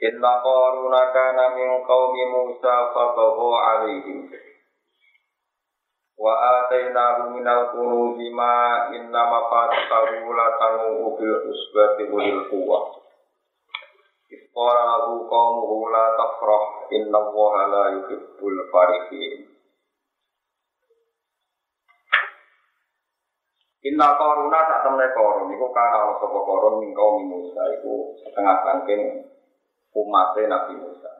Inna qaruna kana min qaumi Musa fabagha alaihim. Wa atainahu minal kunuzi ma inna mafatihahu latanu bil usbati ulil quwwah. Isqara lahu qaumuhu la tafrah inna allaha la yuhibbul farihin. Inna qaruna tak temne korun iku kana ana sapa korun min qaumi Musa iku setengah sangking umatnya Nabi Musa.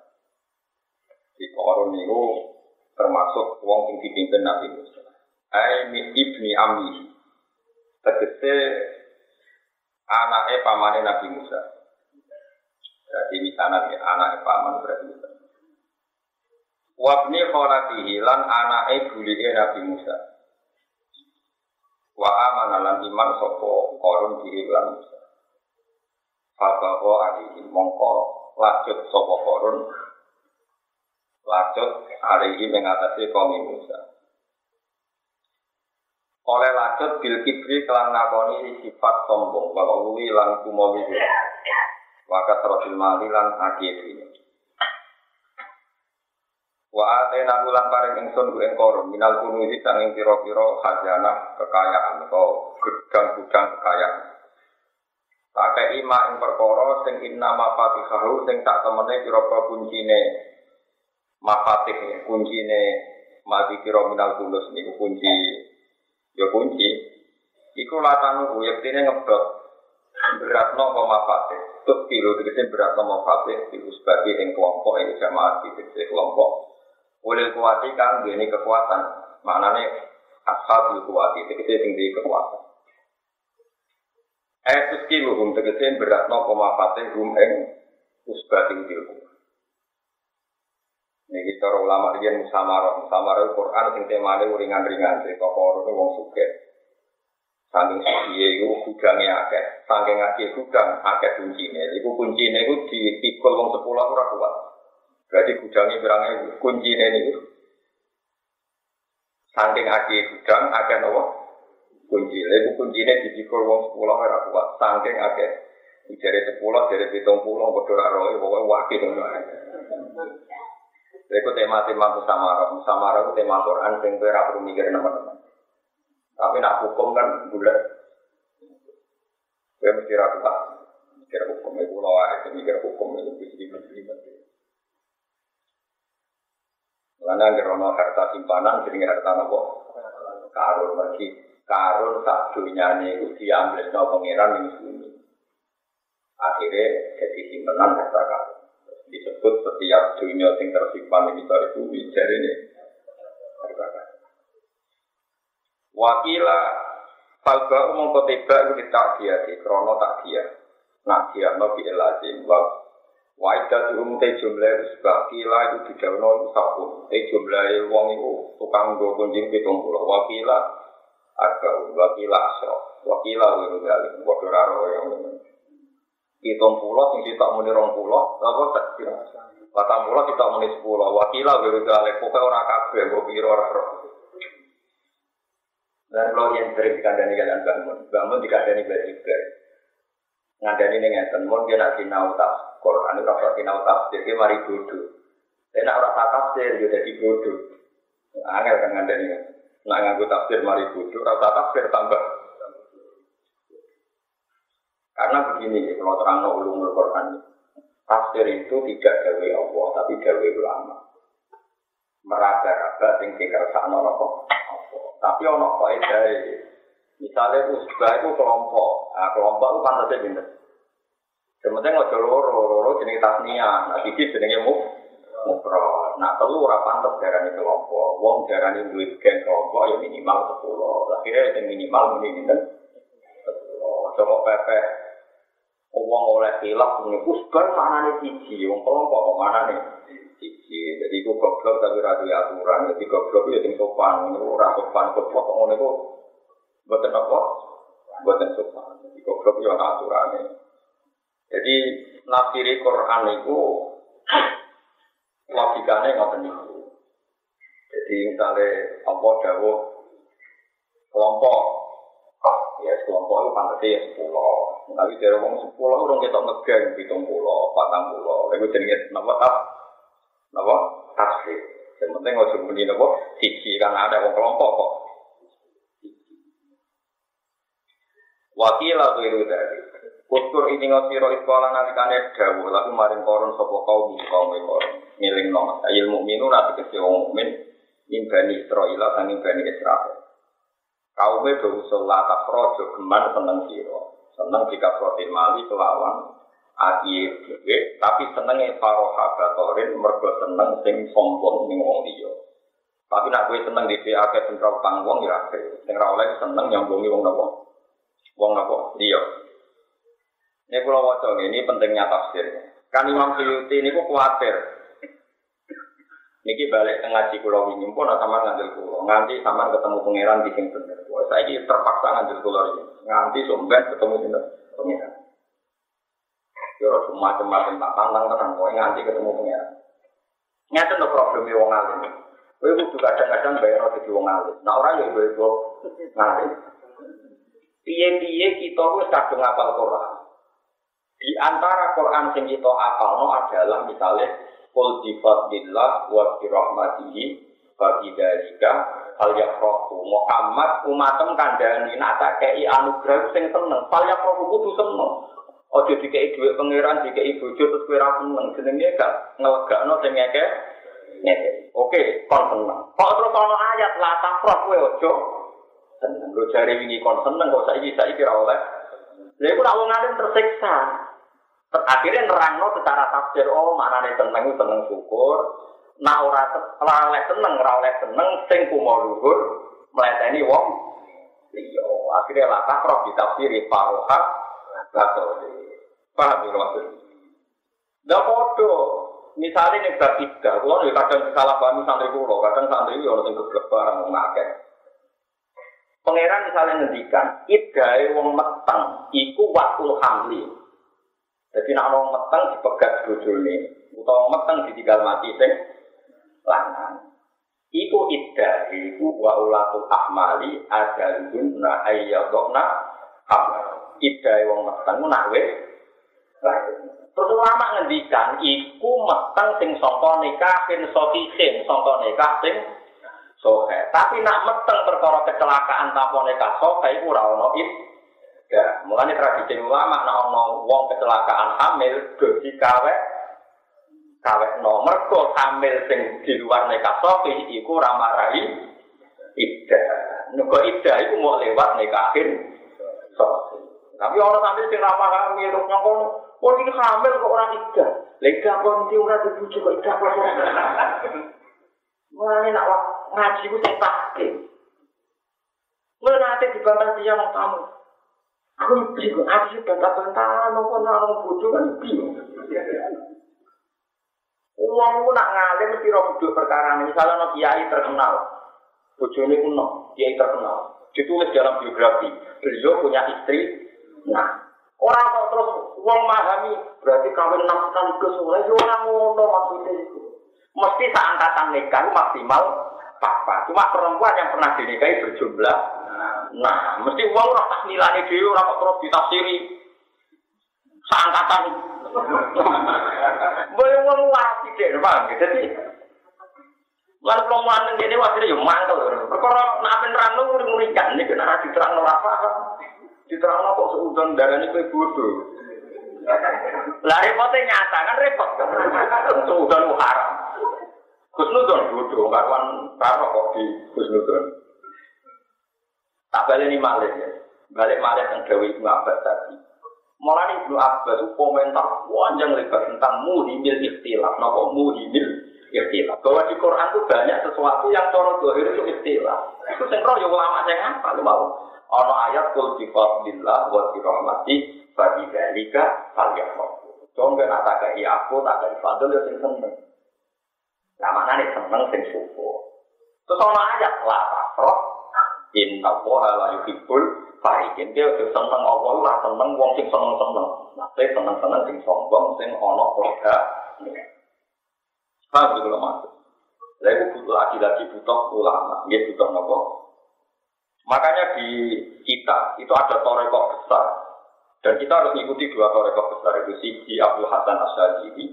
Di Korun itu termasuk wong sing dipimpin Nabi Musa. Ai ibni Ami. Tegese anaknya pamannya Nabi Musa. Jadi misalnya ya, anaknya paman berarti Musa. Wabni kholatihi lan anaknya bulihe Nabi Musa. Wa amana lan iman sopo korun diri lan Musa. Fabaho alihi mongko lanjut sopo korun hari ini mengatasi kaum Musa. Oleh lanjut bil kibri kelan ngakoni sifat sombong bahwa luwi lan kumowi waka terosil mali lan ini Wa atena ulang paring ingsun ku ing korum minal kunuzi sanging pira-pira khazanah kekayaan atau gudang-gudang kekayaan Pakai ima ing perkara sing inna mafatihahu sing tak temene pira-pira kuncine. Mafatih kuncine. Mati kira minal kulus niku kunci. Ya kunci. Iku latanu yektine ngebot beratno apa mafatih? Tut kilo tegese beratno mafatih iku sebagai ing kelompok ing jamaah tegese kelompok. Oleh kuati kang kekuatan. Maknane ashabul kuati tegese sing kekuatan Etus ki luhum tegese beratno pemafate hum ing usbati ilmu. Ini kita ulama dia musamarah, musamarah Quran sing temane ringan-ringan cerita koron wong suke. Saking suciye itu gudangnya akeh, saking akeh gudang akeh kuncine. Iku kuncine iku dipikul wong sepuluh ora kuat. Berarti gudangnya berangnya kuncine niku. Saking akeh gudang akeh nopo kunci. Lalu kuncinya di dikul wong sepuluh ora kuat. Saking akeh. Dari sepuluh, dari hitung puluh, bodoh roy, pokoknya wakil ngono aja. Itu tema-tema musamara. Musamara itu tema Quran, yang gue perlu mikir teman-teman. Tapi nak hukum kan bulat. Gue mesti ragu tak. Mikir hukum itu lo itu mikir hukum itu bisa dimasukin. Karena gerono harta simpanan, jadi harta nopo. Karun lagi karun tak dunia ini diambil no pangeran ini sini. Akhirnya jadi simpenan harta karun. Disebut setiap dunia yang tersimpan di dari bumi jadi ini harta karun. Wakila Falba umum ketiba itu tak dia di krono tak dia. Nak dia no bi elazim wa Waidah dium jumlah sebab kila itu di daun sabun. Te jumlah wong itu tukang dua kunjing pitung pulau. Wakila Arba wakila asro, wakila wiru gali, bodoh raro yang. Hitung pulau, sing kita muni rong pulau, apa tak kira? Patang pulau kita muni sepuluh, wakila wiru gali, pokoknya orang kabeh, gue pikir orang roh. Dan kalau yang sering dikandani kalian bangun, bangun dikandani juga. Ngandani ini ngeten, mau dia nak sinau tas, Quran itu kalau sinau tas, jadi mari bodoh. Tapi nak orang tafsir, dia jadi bodoh. Angel kan ngandani Nah nganggo tafsir mari bodoh, rasa tafsir tambah. Karena begini, kalau terang ulumul Quran, tafsir itu tidak gawe Allah, tapi gawe ulama. Meraba-raba sing dikersakno apa? Tapi ono kok edae. Misalnya usbah itu kelompok, nah, kelompok itu pantasnya pinter. Sementara nggak loro, loro jenis tasnia, nah sisi jenisnya muf, mufrad. Nah telu ora pantes darani kelompok. Wong darani duit gen kelompok ya minimal sepuluh. Akhirnya yang minimal muni pinten? Sepuluh. Coba pepe. Wong oleh hilaf punya usbar mana nih siji, wong kelompok mana nih siji. duwe aturan, jadi goblok ya sing sopan, ora sopan goblok kok ngono iku mboten apa? Mboten sopan. Jadi goblok ya ana aturane. Jadi nafsiri Quran itu logikanya ngoten niku. Jadi misalnya Allah dawuh kelompok ya kelompok itu pantas ya sepuluh. Tapi dari orang sepuluh orang kita ngegeng hitung pulau, patang pulau. Lalu jenenge nama tak, nama tasfir. Yang penting nggak cuma ini nama sisi karena ada orang kelompok kok. Wakil atau itu dari Uskur ini ngosiro iskola nalikane dawuh lalu maring koron sopo kaum kaum koron ngiling nom ilmu minu nanti kesi wong mukmin imbani Israel dan imbani Israel kaum itu usul lata projo geman seneng siro seneng jika protein mali kelawan ati dhewe tapi senenge paroha gatorin mergo seneng sing sombong ning wong liya. Tapi nak kowe seneng di akeh sing ra utang wong ya akeh. Sing seneng nyambungi wong napa wong napa liya ini kalau wajah ini pentingnya tafsir. Kan Imam Syuuti ini kok khawatir. Niki balik ke ngaji kulo ini pun sama ngambil kulo. Nganti sama ketemu pangeran di sini bener. Wah, saya ini terpaksa ngambil kulo ini. Nganti sumber ketemu di pangeran. Yo cuma cuma tak tantang tenang. Kau nganti ketemu pangeran. Nyata no problem wong alim. Kowe kudu kadang-kadang bayar di wong alim. Nah orang ya ibu ngalim. Piye-piye kita wis kadung ngapal Quran. Di antara Quran sing kita apalno adalah misalnya Qul bi fadlillah wa bi rahmatihi wa bi dzalika hal yafrahu. Muhammad umatem kandhani nak tak kei anugerah sing seneng. Fal yafrahu kudu seneng. Ojo dikei dhuwit pangeran dikei bojo terus kowe ra seneng. Jenenge gak ngelegakno sing ngeke oke kon seneng. Kok terus ana ayat la tafrah kowe ojo seneng. Lo jare wingi kon seneng kok saiki saiki ra oleh. Lha iku nak wong alim tersiksa Akhirnya nerangno secara tafsir, oh mana nih seneng seneng syukur, nak ora oleh seneng, ora seneng, sing kumo luhur, meleteni wong. Iya, akhirnya lah takroh ditafsiri paroha, gato. Paham ya maksud? Nah podo, misalnya nih bab tiga, kalau nih kadang salah paham santri kulo, kadang santri itu orang yang geblek barang ngakek. Pangeran misalnya ngendikan, idai wong meteng, iku waktu hamli. Jadi nak orang meteng dipegat bojone, utawa meteng ditinggal mati sing lanang. Iku iddah iku wa ulatul ahmali adalun na ayyadokna hamil. Iddah wong meteng nak wis Terus ulama ngendikan iku meteng sing sangka nikahin sofisin, sangka nikah sing sohe. Tapi nak meteng perkara kecelakaan tanpa nikah sohe iku ora ono Ya, mulanya tradisi ulama nak ono wong kecelakaan hamil dadi kawe kawe nomor kok hamil sing di luar nikah sofi iku ramarai ida. Nuko ida iku mau lewat nikahin sofi. Tapi orang sambil sing ramah hamil terus ngomong, oh ini hamil kok orang ida. Lega kok nanti orang dibujuk kok ida kok. Mulanya nak ngaji ku takdir. Mulai nanti dibantah dia mau tamu. Aku bingung, aku sih bantah-bantahan, nopo orang bodoh kan bingung. Uang itu nak ngalir mesti roh perkara ini. Misalnya no kiai terkenal, bodoh ini kuno, kiai terkenal. Ditulis dalam biografi, beliau punya istri. Nah, orang kok terus uang memahami, berarti kawin enam kali ke sungai, ya orang ngono maksudnya itu. Mesti seangkatan nikah maksimal papa. Cuma perempuan yang pernah dinikahi berjumlah Nah, mesti uang ora tak nilai dhewe ora kok terus ditafsiri. Seangkatan. Boleh uang waras tidak, Bang. Jadi Lalu kalau mau aneh ini wajar ya mantel. Perkara nak nerang lu ngurikan ini kena diterang lo apa? Diterang kok seudon darah ini kayak bodoh. Lah repotnya nyata kan repot. Seudon haram. Kusnudon bodoh, karuan karo kok di Kusnudon. Tak balik ini malik ya. Balik malik yang Dewi Ibnu Abbas tadi. Mulai Ibnu Abbas itu komentar panjang lebar tentang muhimil ikhtilaf. Napa muhimil ikhtilaf. Bahwa di Quran itu banyak sesuatu yang cara dohir itu ikhtilaf. Itu yang roh ya ulama yang apa lu mau. Ono ayat kul bi fadlillah wa bi rahmati fa bi dzalika falyafrahu. Dong nak tak aku tak fadl ya sing seneng. Lah mana nih seneng? sing syukur. Terus ana ayat la tafroh inna wa la yuhibbul farikin. Dia udah seneng Allah lah seneng wong sing seneng-seneng. Nanti seneng-seneng sing sombong sing ana keluarga. Paham gitu loh maksud. Lalu butuh lagi-lagi butuh ulama, dia butuh nopo. Makanya di kita itu ada toreko besar, dan kita harus mengikuti dua toreko besar itu si Abdul Hasan Asyadili,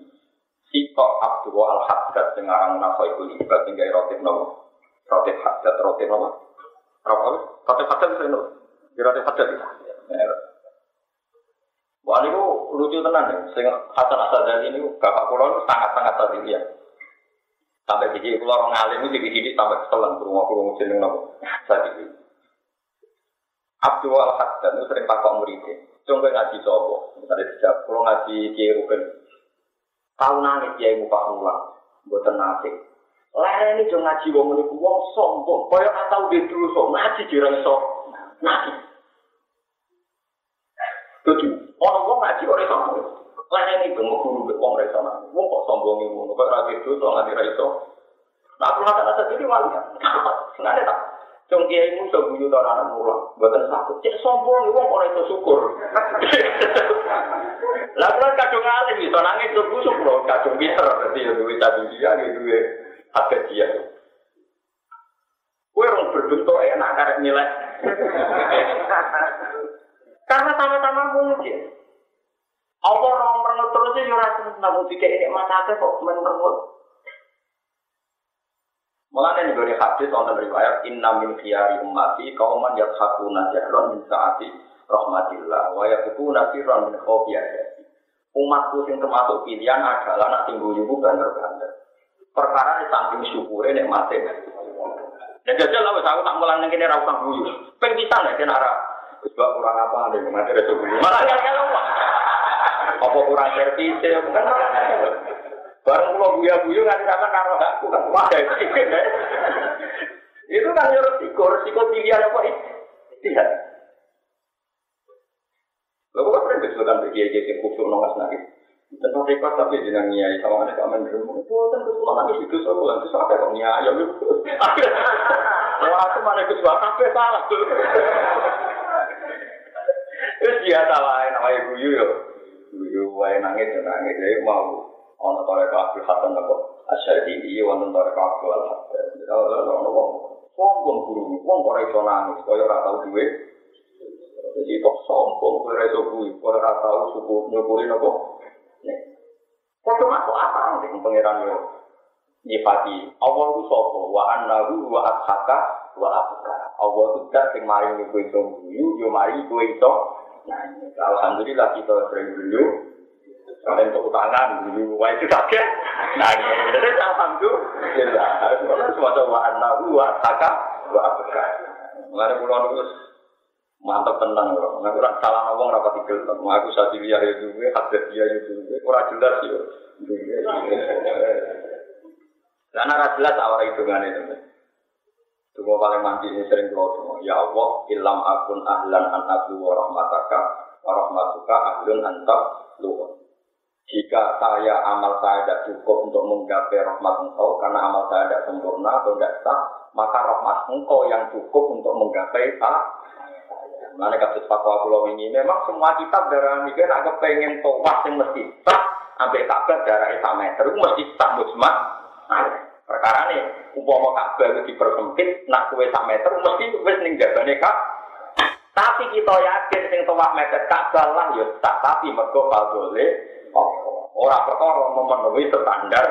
si Tok Abdul Al Haddad yang ngarang nafai kulibat hingga rotif nopo, rotif Haddad, rotif nopo, rotif Haddad itu nopo, di rotif Haddad itu. Wah ini lucu tenan ya, sehingga Hasan Asyadili ini bapak pulau sangat-sangat tadi ya. Sampai di sini keluar ngalim itu sini sampai keselan kurung kurung jeneng nopo. Tadi. Abdul Haddad itu sering takut muridnya. Coba ngaji sopo, misalnya tidak, kalau ngaji kiai rugen. Tahu nangis kiai muka ulang, buat nasi. Lere ini jangan ngaji wong ini wong sombong. Kaya atau dulu sok ngaji jirang sok ngaji. Tujuh, orang wong ngaji orang sombong. Lere ini bengok guru wong resa nangis. Wong kok sombong ini, kok rapi dulu sok ngaji resa. Nah, aku rasa-rasa jadi wali kan. Sengaja tak. Cung kiai mu iso guyu ta anak mulang, mboten sakit. Cek sombong wong ora iso syukur. Lah kula kadung alim iso nangis busuk lho, kadung biar dadi yo duwe gitu duwe hati dia. Kue orang berbentuk enak karek nilai. Karena sama-sama mungkin. Allah orang merengut terus ya ora seneng tidak ini mata kok merengut. Mulanya nih dari hadis wonten riwayat inna min khiyari ummati kauman yathakuna jahlon min saati rahmatillah wa yakutuna sirran min khofi Umatku sing termasuk pilihan adalah nak tinggu ibu banter-banter. Perkara ini samping syukure nek mati. Ya jajal lah, aku tak mulang ning kene ra usah guyu. Ping pisan nek kena ra sebab kurang apa nek mati reso guyu. Malah ya Apa kurang servis ya bukan Bareng pulau buya-buya nggak sama karo aku kan wah Itu kan ya resiko, resiko pilihan apa itu? Tidak. Lalu kan pernah disebutkan bagi yang khusus nongas nangis. Tentang rekod tapi jenang niai sama mana kamen dulu. Itu kan kesulitan nangis itu bulan itu sampai kok niai ya itu. Wah aku mana kesulitan sampai salah. Itu dia salah namanya guyu yo. Guyu wae nangis nangis. Jadi mau. Ana toreko Abdul Hasan apa? Asyadili wonten toreko Abdul Al Hasan ono wong. Sombong guru wong kok iso nangis kaya ora tau jadi kok sombong kok ora iso kuwi kok ora tau Foto aku apa? Nih pangeran yo. Nyifati. Allah itu sopo? Wa annahu wa ashaka wa abka Allah itu dak sing mari kowe iso guyu yo mari kowe iso. Nah alhamdulillah kita sering dulu Kalian untuk utangan, dulu wah itu sakit. Nah, jadi alhamdulillah. Harus semua coba anda dua, taka, dua apa Mengenai pulau itu mantap tenang loh. Nggak kurang salah ngomong rapat tikel. Aku saat dia itu, hadir dia itu, kurang jelas ya. Karena nggak jelas awal hitungan itu. Semua paling mandi ini sering keluar Ya Allah, ilam akun ahlan an abdu wa rahmataka wa rahmatuka ahlun antak luhur. Jika saya amal saya tidak cukup untuk menggapai rahmat engkau karena amal saya tidak sempurna atau tidak sah, maka rahmat engkau yang cukup untuk menggapai tak. Mana kasus fatwa pulau ini memang semua kitab darah mikir agak pengen tobat yang mesti sah, sampai kabar darah itu meter itu mesti sah musma. Perkara nih, umpama kabar itu dipersempit, nak kue sak meter mesti wes ning jabane kak. Tapi kita yakin sing tobat meter tak lah ya tak tapi mergo boleh Orang perkara memenuhi standar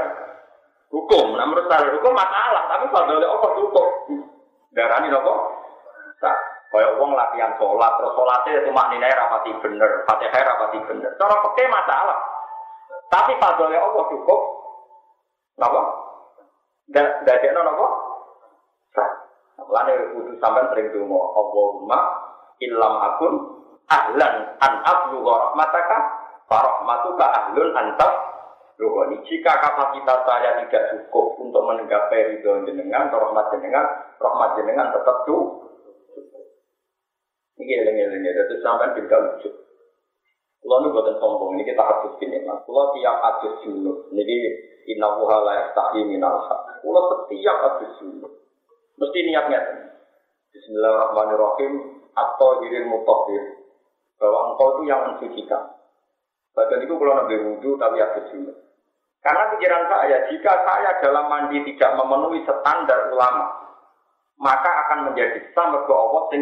hukum. Nah menurut hukum masalah, tapi kalau oleh Allah cukup. Darah ini apa? Kayak uang latihan sholat, terus sholatnya itu maknanya rapati bener, fatihah rapati bener. Cara pakai masalah. Tapi pada oleh Allah cukup. Kenapa? Tidak ada apa? Lalu kudu sampai sering dulu Allahumma ilham akun ahlan an ablu rahmataka Farahmatuka ahlun antas Rohani. Jika kapasitas saya tidak cukup untuk menggapai ridho jenengan, rahmat jenengan, rahmat jenengan tetap cukup. Ini eling-eling ya, sampai tidak lucu. Kalau ini buatan sombong, ini kita harus gini, mas. Kalau tiap hadis junub, ini Inna wuha la yastahi minal haq. Kula setiap habis sunnah. Mesti niatnya. Bismillahirrahmanirrahim. Atau diri mutahhir. Bahwa engkau itu yang mensucikan. Badan itu kalau nabi wudhu tapi habis sunnah. Karena pikiran saya, jika saya dalam mandi tidak memenuhi standar ulama, maka akan menjadi sama ke Allah sing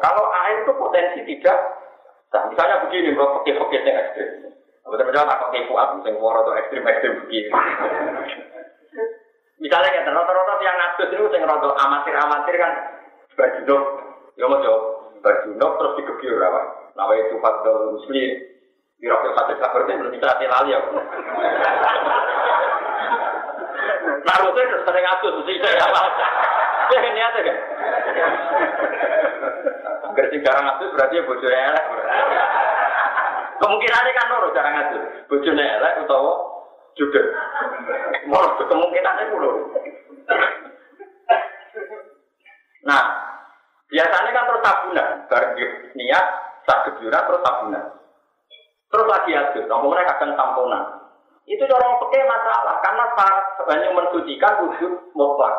Kalau air itu potensi tidak Nah, misalnya begini, kalau pakai-pakai yang ekstrim. Betul-betul tak pakai kuat, sing woro atau ekstrim-ekstrim begini. misalnya kayak rata-rata yang ngatur itu yang rata amatir-amatir kan berjunuk, ya mau jauh berjunuk terus dikebiur apa? Nama itu Fadl Muslim, di rokok satu kabar itu belum bisa lali aku. Naruto itu sering ngatur, mesti saya apa? Ya ini aja kan. Sing jarang ngatur berarti ya bojone elek. Kemungkinannya kan loro jarang ngatur. Bojone elek utawa juga. Mau kemungkinannya loro. Nah, biasanya kan terus tabunan, bareng niat, sak kejuran terus tabunan. Terus lagi adus, ngomongnya kadang tamponan. Itu orang pakai masalah, karena sebanyak mensucikan wujud mutlak.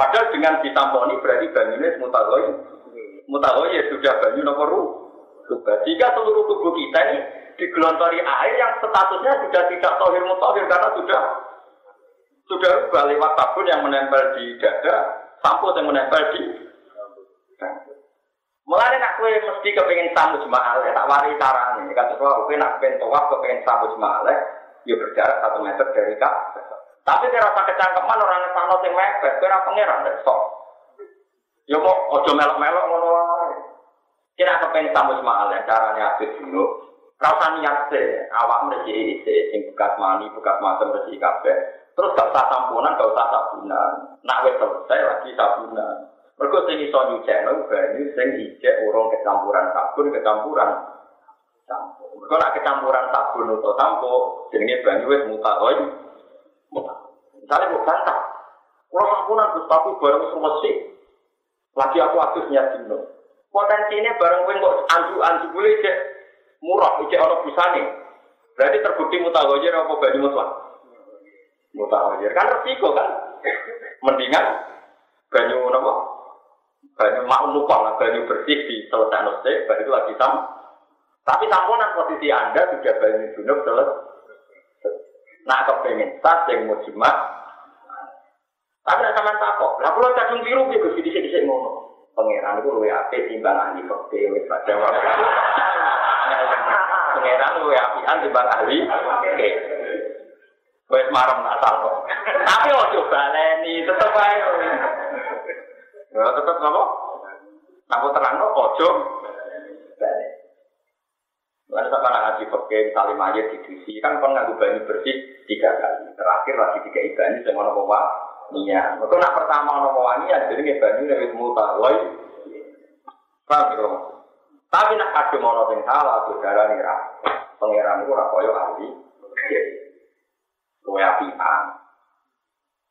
Padahal dengan ditamponi berarti banyunya mutagoi. Mutagoi ya sudah banyu nomor rubah. Jika seluruh tubuh kita ini digelontori air yang statusnya sudah tidak tohir mutahir karena sudah sudah rubah lewat sabun yang menempel di dada, sampo yang menempel di Mulai nak kue mesti kepengen samu jemaah, tak wari cara ini. Kata soal kue nak pengen tawaf kepengen samu jemaah, ya berjarak satu meter dari kak. Tapi kira rasa kecangkeman orang sana sing mepet, kira pangeran dek sok. Ya mau ojo melok-melok ngono wae. Kira kepen tamu semaal ya caranya habis dulu. Rasa niat se, awak mesti se sing bekas mani, bekas macam mesti kabeh. Terus gak usah tampunan, gak usah sabunan. Nak wis selesai lagi sabunan. Mergo sing iso nyucekno banyu sing ijek urung kecampuran sabun, kecampuran. Mergo nak kecampuran sabun atau sampo, jenenge banyu wis mutaroy. Misalnya gue bantah, kalau sampunan gus tapi bareng semesti, lagi aku niat dino. Potensinya bareng gue kok anju anju boleh cek murah, cek orang bisa nih. Berarti terbukti mutawajar apa baju mutlak? Mutawajar kan resiko kan? Mendingan banyu apa? Banyu mau lupa banyu bersih di selesai nose, baru itu lagi sam. Tapi sampunan posisi anda sudah banyu junub selesai. Nah kepengen tas yang mau tapi nak sampean takok, lah kula kadung biru piye Gusti dhisik-dhisik ngono. Pangeran iku luwe apik timbang ahli fikih wis padha wae. Pangeran luwe apian timbang ahli fikih. Wis marem nak takok. Tapi ojo baleni, tetep ae. Ya tetep napa? Aku terangno ojo baleni. Lalu sama nak ngaji pakai misalnya mayat di diisi kan kon nganggo banyu bersih tiga kali. Terakhir lagi tiga ibadah ini sama nopo Iya, itu nak pertama ono wangi ya jadi nggak banyu nih muta loy. Paham gitu Tapi nak ada mono sing salah tuh darah nih rah. Pangeran itu rapoyo ahli. Kowe apian.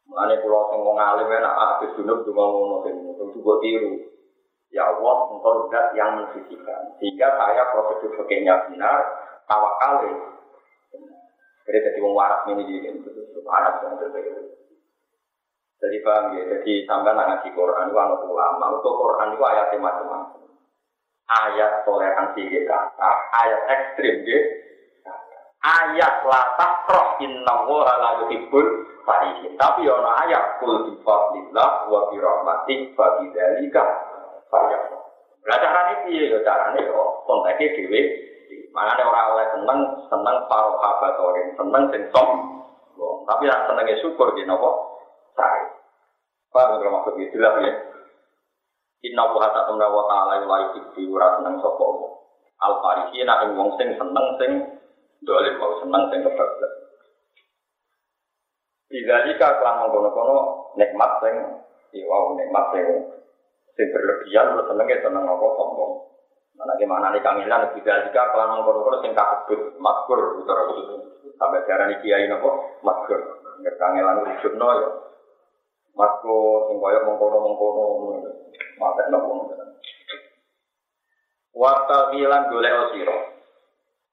Mulane kula sing alim enak habis dunuk cuma ngono sing itu tiru. Ya Allah, engkau zat yang mensucikan. Sehingga saya prosedur fakirnya benar, tawakal. Jadi jadi wong waras ini gitu, waras yang terbaik. Jadi paham ya, jadi sampai ngaji Quran itu anak ulama, untuk Quran itu ayatnya macam-macam. Ayat toleransi kita, ayat ekstrim gitu. Ayat latah roh inna wa la yuhibbul farihin. Tapi ana ayat kul bi fadlillah wa bi rahmatih fa bi Lah carane piye ya carane kok konteke dhewe. Manane ora oleh seneng seneng paro habatorin, seneng sing som. Tapi nek senenge syukur di napa? Saya. Paham kalau maksud itu jelas ya. Inna wa hatta tumna wa ta'ala yulai tikbi ura seneng sopo Al farisi nak wong sing seneng sing dolim mau seneng sing kebablas. Tidak jika kelang mengkono-kono nikmat sing iwa nikmat sing sing berlebihan terus senengnya seneng apa sombong. Mana gimana nih kamilan tidak jika kelang mengkono-kono sing kabut makkur utara sampai sekarang ini kiai nopo makkur. Kangelan wujud no ya. Sing koyo mengkono-mengkono mate nopo. Waktu bilang golek sira.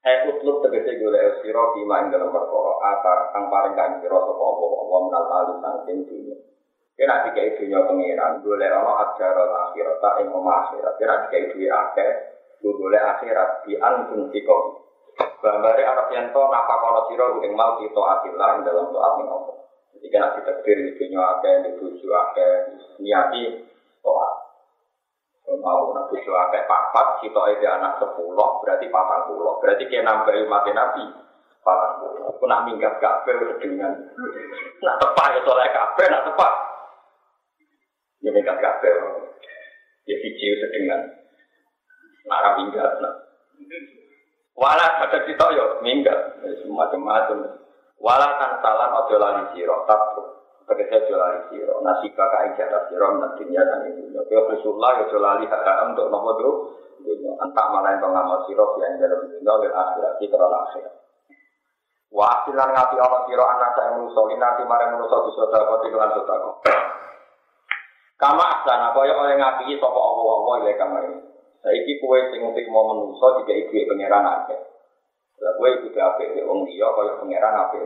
Eh utlub tegese golek sira bima ing dalam perkara kang paring kang sira sapa apa apa menal kali saking. Kena dikai dunya pengiran, golek ana ajar akhirat tak ing omah akhirat. Kena dikai duwe akeh, golek akhirat di antum tiko. Gambare arep yen to napa kono sira ing mal kita ing dalam doa ning apa. Jadi kena ditakdir di dunya akeh, di tujuh akeh, niati doa. mau nak bojo akeh papat kita ide anak sepuluh berarti patang puluh berarti kena nambahi mati nabi patang puluh aku nak minggat kafe dengan nak tepat ya soalnya kafe nak tepat ya minggat kafe ya video sedengan. Nak minggat nak. Wala ada kita yo minggat. Macam-macam wala tan salam ojo lali siro Tegese jolali siro, nasibah kain jatah siro, nantinya dan ini. Kau Rasulullah ya jolali hak untuk nopo tuh, entah malah yang pengamal siro, yang dalam dunia, dan akhirat kita akhirat. Wa asilan ngati Allah siro anak saya menuso, nanti mare menuso di sodako, di kelan sodako. Kama asana, kaya oleh ngati sopo Allah, Allah ilai kama ini. Saiki kue sing mau menuso, jika ibu pengeran akeh. Lah kue ibu apik, wong dia kaya pengeran apik.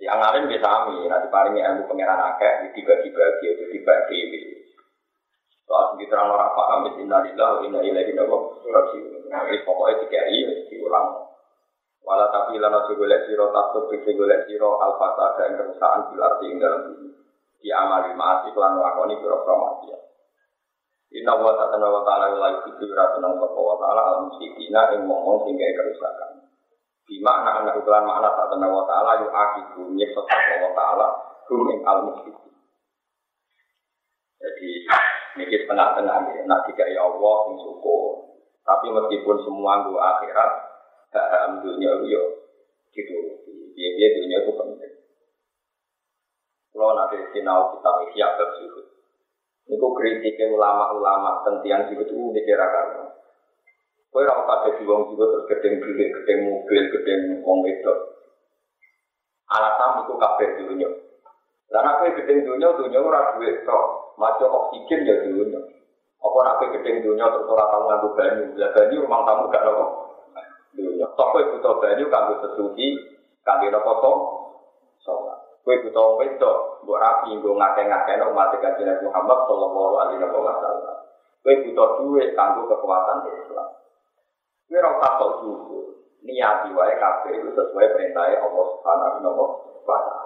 Yang alim bisa ami, nanti paling ilmu pengiran akeh, dibagi-bagi, itu dibagi. Soal kita orang orang paham, Bismillahirrahmanirrahim, inna ilaihi rajiun. Jadi pokoknya tiga i, diulang. Walau tapi lana segolek siro takut bisa golek siro al-fatah dan kerusahaan bil arti ing dalam bumi. Di amali maasi kelan lakoni biro promosi. Inna wa ta'ala wa ta'ala wa ta'ala wa ta'ala wa ta'ala al-musyidina ing ngomong sehingga kerusakan. Di makna anak ukuran makna saat wa ta'ala yu akibu nyeksa wa ta'ala hum ing al Jadi ini setengah-tengah ya. Nak tiga ya Allah sing syukur. Tapi meskipun semua gue akhirat, hak dunia yo gitu. Dia dia dunia itu penting. Kalau nanti sinau kita isyak ke zuhud. Ini kritiknya ulama-ulama tentang zuhud itu dikira-kira. Kowe ora usah dadi wong juga terus gedeng duit, gedeng mobil, gedeng wong wedok. Alasan itu kabeh dunya. Karena kowe gedeng dunya, dunya ora duit tok. Maca oksigen ya dunya. Apa nek kowe gedeng dunya terus ora tau nganggo banyu, lah banyu rumah tamu gak nopo. Dunya. Tok kowe butuh banyu kanggo sesuci, kanggo nopo to? Salat. Kowe butuh wedok, mbok rapi, mbok ngake-ngakeno umat kanjeng Muhammad sallallahu alaihi wasallam. Kowe butuh duit kanggo kekuatan Islam. Ora usah sok syukur. Niati wae kabeh itu sesuai perintah Allah Subhanahu wa taala.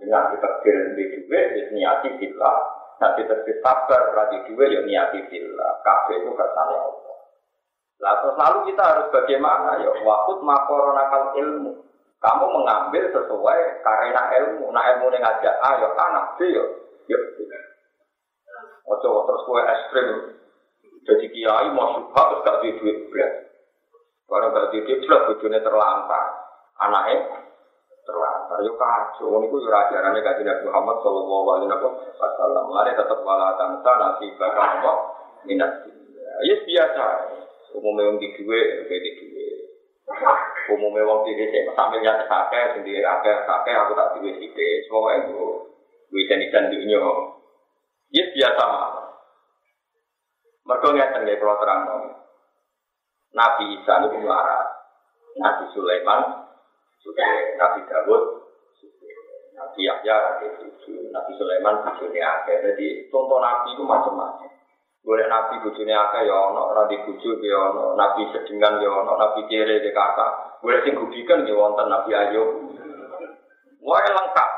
Dengan kita kirim di duit, niati bila. Nah kita sabar radi duit, ya niati bila. Kabeh itu kersane Allah. Lalu kita harus bagaimana ya? Waktu makoronakal ilmu. Kamu mengambil sesuai karena ilmu. Nah ilmu ini ngajak A, ya anak B, ya. Ya. Ojo terus kue ekstrim. Jadi kiai mau subhat terus gak duit berat. Barang berarti dia jelas bujurnya terlantar. Anaknya terlantar. Yuk kacau. Ini ku ajarannya kaji Nabi Muhammad Sallallahu Alaihi Wasallam. Mulai tetap wala tansa nasi bakal Allah minat. Ya biasa. Umumnya yang di dua, di dua. Umumnya wong di desa sambil nyata sake, sendiri sake, sake aku tak duwe sithik. Pokoke gue wijen-wijen dunya. Ya biasa mah. Mergo ngeten nggih kula terang Nabi Isa itu melarat. Nabi Sulaiman, sudah Nabi Dawud, Nabi Yahya, Nabi Nabi Sulaiman, bujurnya akhir. Jadi contoh Nabi itu macam-macam. Boleh Nabi bujurnya akhir ya ono, Nabi bujur ya ono, Nabi sedengan ya ono, Nabi kere ya kakak. Boleh sing gubikan ya wonten Nabi Ayub. Wah lengkap.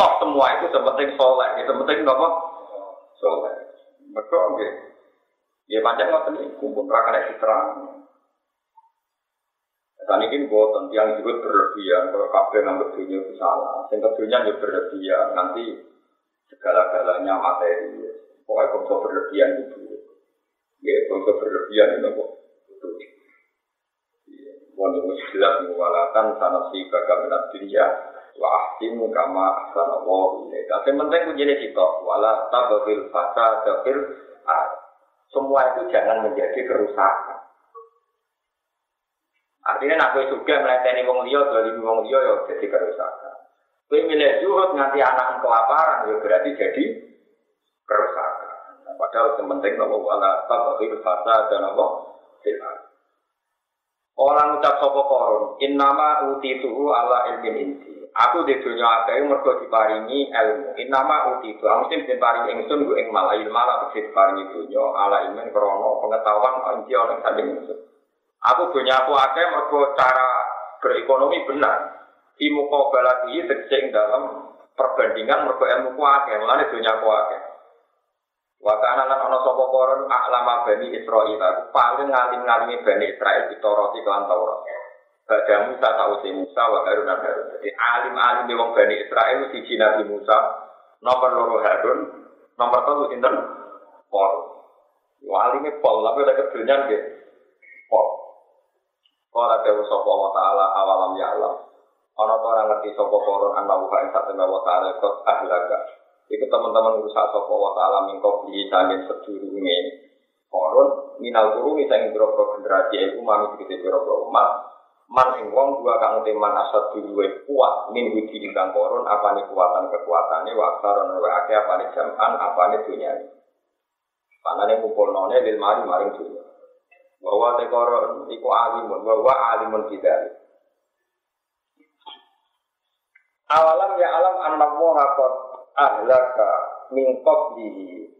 Top semua itu sepenting soleh, itu penting apa? Soleh. Betul, gitu. Ya panjang ngoten iki kumpul ra kena diterang. Dan ini buatan yang juga berlebihan, kalau kabel ngambil dunia itu salah. Yang keduanya juga berlebihan, nanti segala-galanya materi. Pokoknya kalau berlebihan itu. Ya, kalau berlebihan itu kok. Itu. Wong itu jelas mengwalakan sana si minat dunia. Wa ahsimu kama ahsan Allah. Yang penting kuncinya kita. Wala tababil fasa tabir semua itu jangan menjadi kerusakan. Artinya nak juga melayani wong liya, dolimi wong liya ya jadi kerusakan. Kowe milih zuhud nganti anak kelaparan ya berarti jadi kerusakan. Nah, padahal yang penting nopo wala tabaqil fasa dan nopo Orang ucap sapa koron, innama utituhu ala ilmin inti. Aku di dunia akeh mergo diparingi ilmu. Innama utitu, aku mesti diparingi ingsun gue ing malah ilmu ala diparingi dunia ala ilmin krana pengetahuan inti oleh saking ingsun. Aku dunia aku akeh mergo cara berekonomi benar. Di muka baladi tegese dalam perbandingan mergo ilmu ku akeh, mulane dunia aku akeh. Wa kana lan ana sapa koron aklama bani Israil aku paling ngalim-ngalimi bani Israil ditoroti kelan Taurat. Bada Musa tausi Musa wa Harun dan Harun. Jadi alim-alim wong bani Israil siji Nabi Musa, nomor loro Harun, nomor telu sinten? Pol. Yo alime pol, tapi ada kedunya nggih. Pol. Kala dewa sapa wa taala awalam ya Allah. Ana ta ora ngerti sapa koron ana wa ing satene wa taala kok ahlaga. Itu teman-teman rusak sopo wa ta'ala mingkau beli samin sedurunge. Koron minal kuruni sang biro generasi itu mami kita biro umat. Man ing wong dua kang teman asat duluwe kuat min wiji ingkang apa nih kekuatan kekuatannya wa aksaron wa ake apa nih jaman karena nih kumpul none lil mari maring dunia. Bahwa tekoron iku alimun bahwa alimun tidak awalam ya alam anak hakot ahlaka min qablihi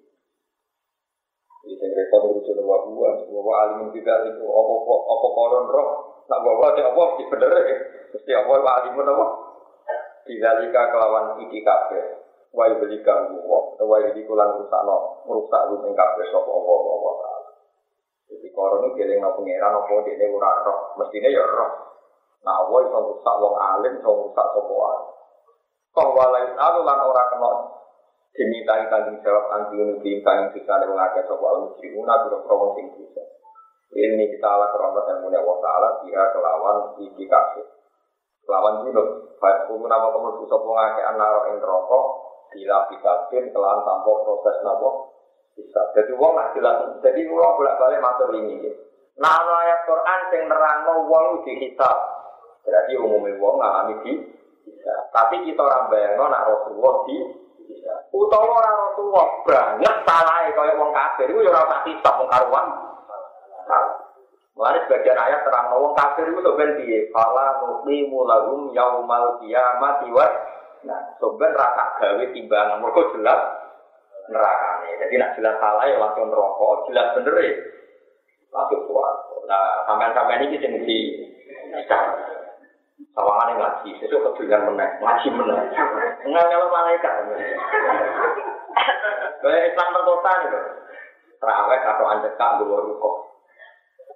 ini saya rekor urusan dua bulan, bahwa alim tidak itu. Apa koron roh, nak bawa si apa? Di bener ya, mesti apa? Alimun apa, Bidalika kelawan iki kafe, wai belika gua, wai di kulang rusak no, merusak lu kafe sop apa apa apa. Jadi koron itu geleng no pangeran apa? Dia ora roh, mestinya ya roh. Nah, woi rusak wong alim, iso rusak sapa wae. Bahwa lain alu lan ora kena dimintai tanggung jawab anti unubi kang bisa ada mengajar soal muslimuna biro promos sing bisa. Ini kita ala kerombak dan mulia wa ta'ala dia kelawan iki kasih. Kelawan junub. Baik pun nama kamu bisa pengake anaro ing rokok bila bin kelawan tanpa proses nabo bisa. Jadi uang nak jelas. Jadi uang bolak balik matur ini. Nah ayat Quran yang nerangno uang di kitab. Berarti umumnya uang ngalami di. Tapi kita orang bayangno nak Rasulullah di. Utawa orang Rasulullah banget salah kaya wong kafir itu ya ora usah wong karuan. Mulane sebagian ayat terang wong kafir itu sebenarnya piye? Fala nuqimu lahum yaumal qiyamati wa Nah, sebenarnya rasa gawe timbangan mereka jelas nerakane. Jadi nak jelas salah ya langsung rokok, jelas bener ya langsung suara. Nah, sampean-sampean ini sing di Sawangan ngaji, itu kedulian meneh, ngaji meneh. Enggak kalau malaikat. Kayak Islam perkota itu. Terawih atau anjekak dulu rukuk.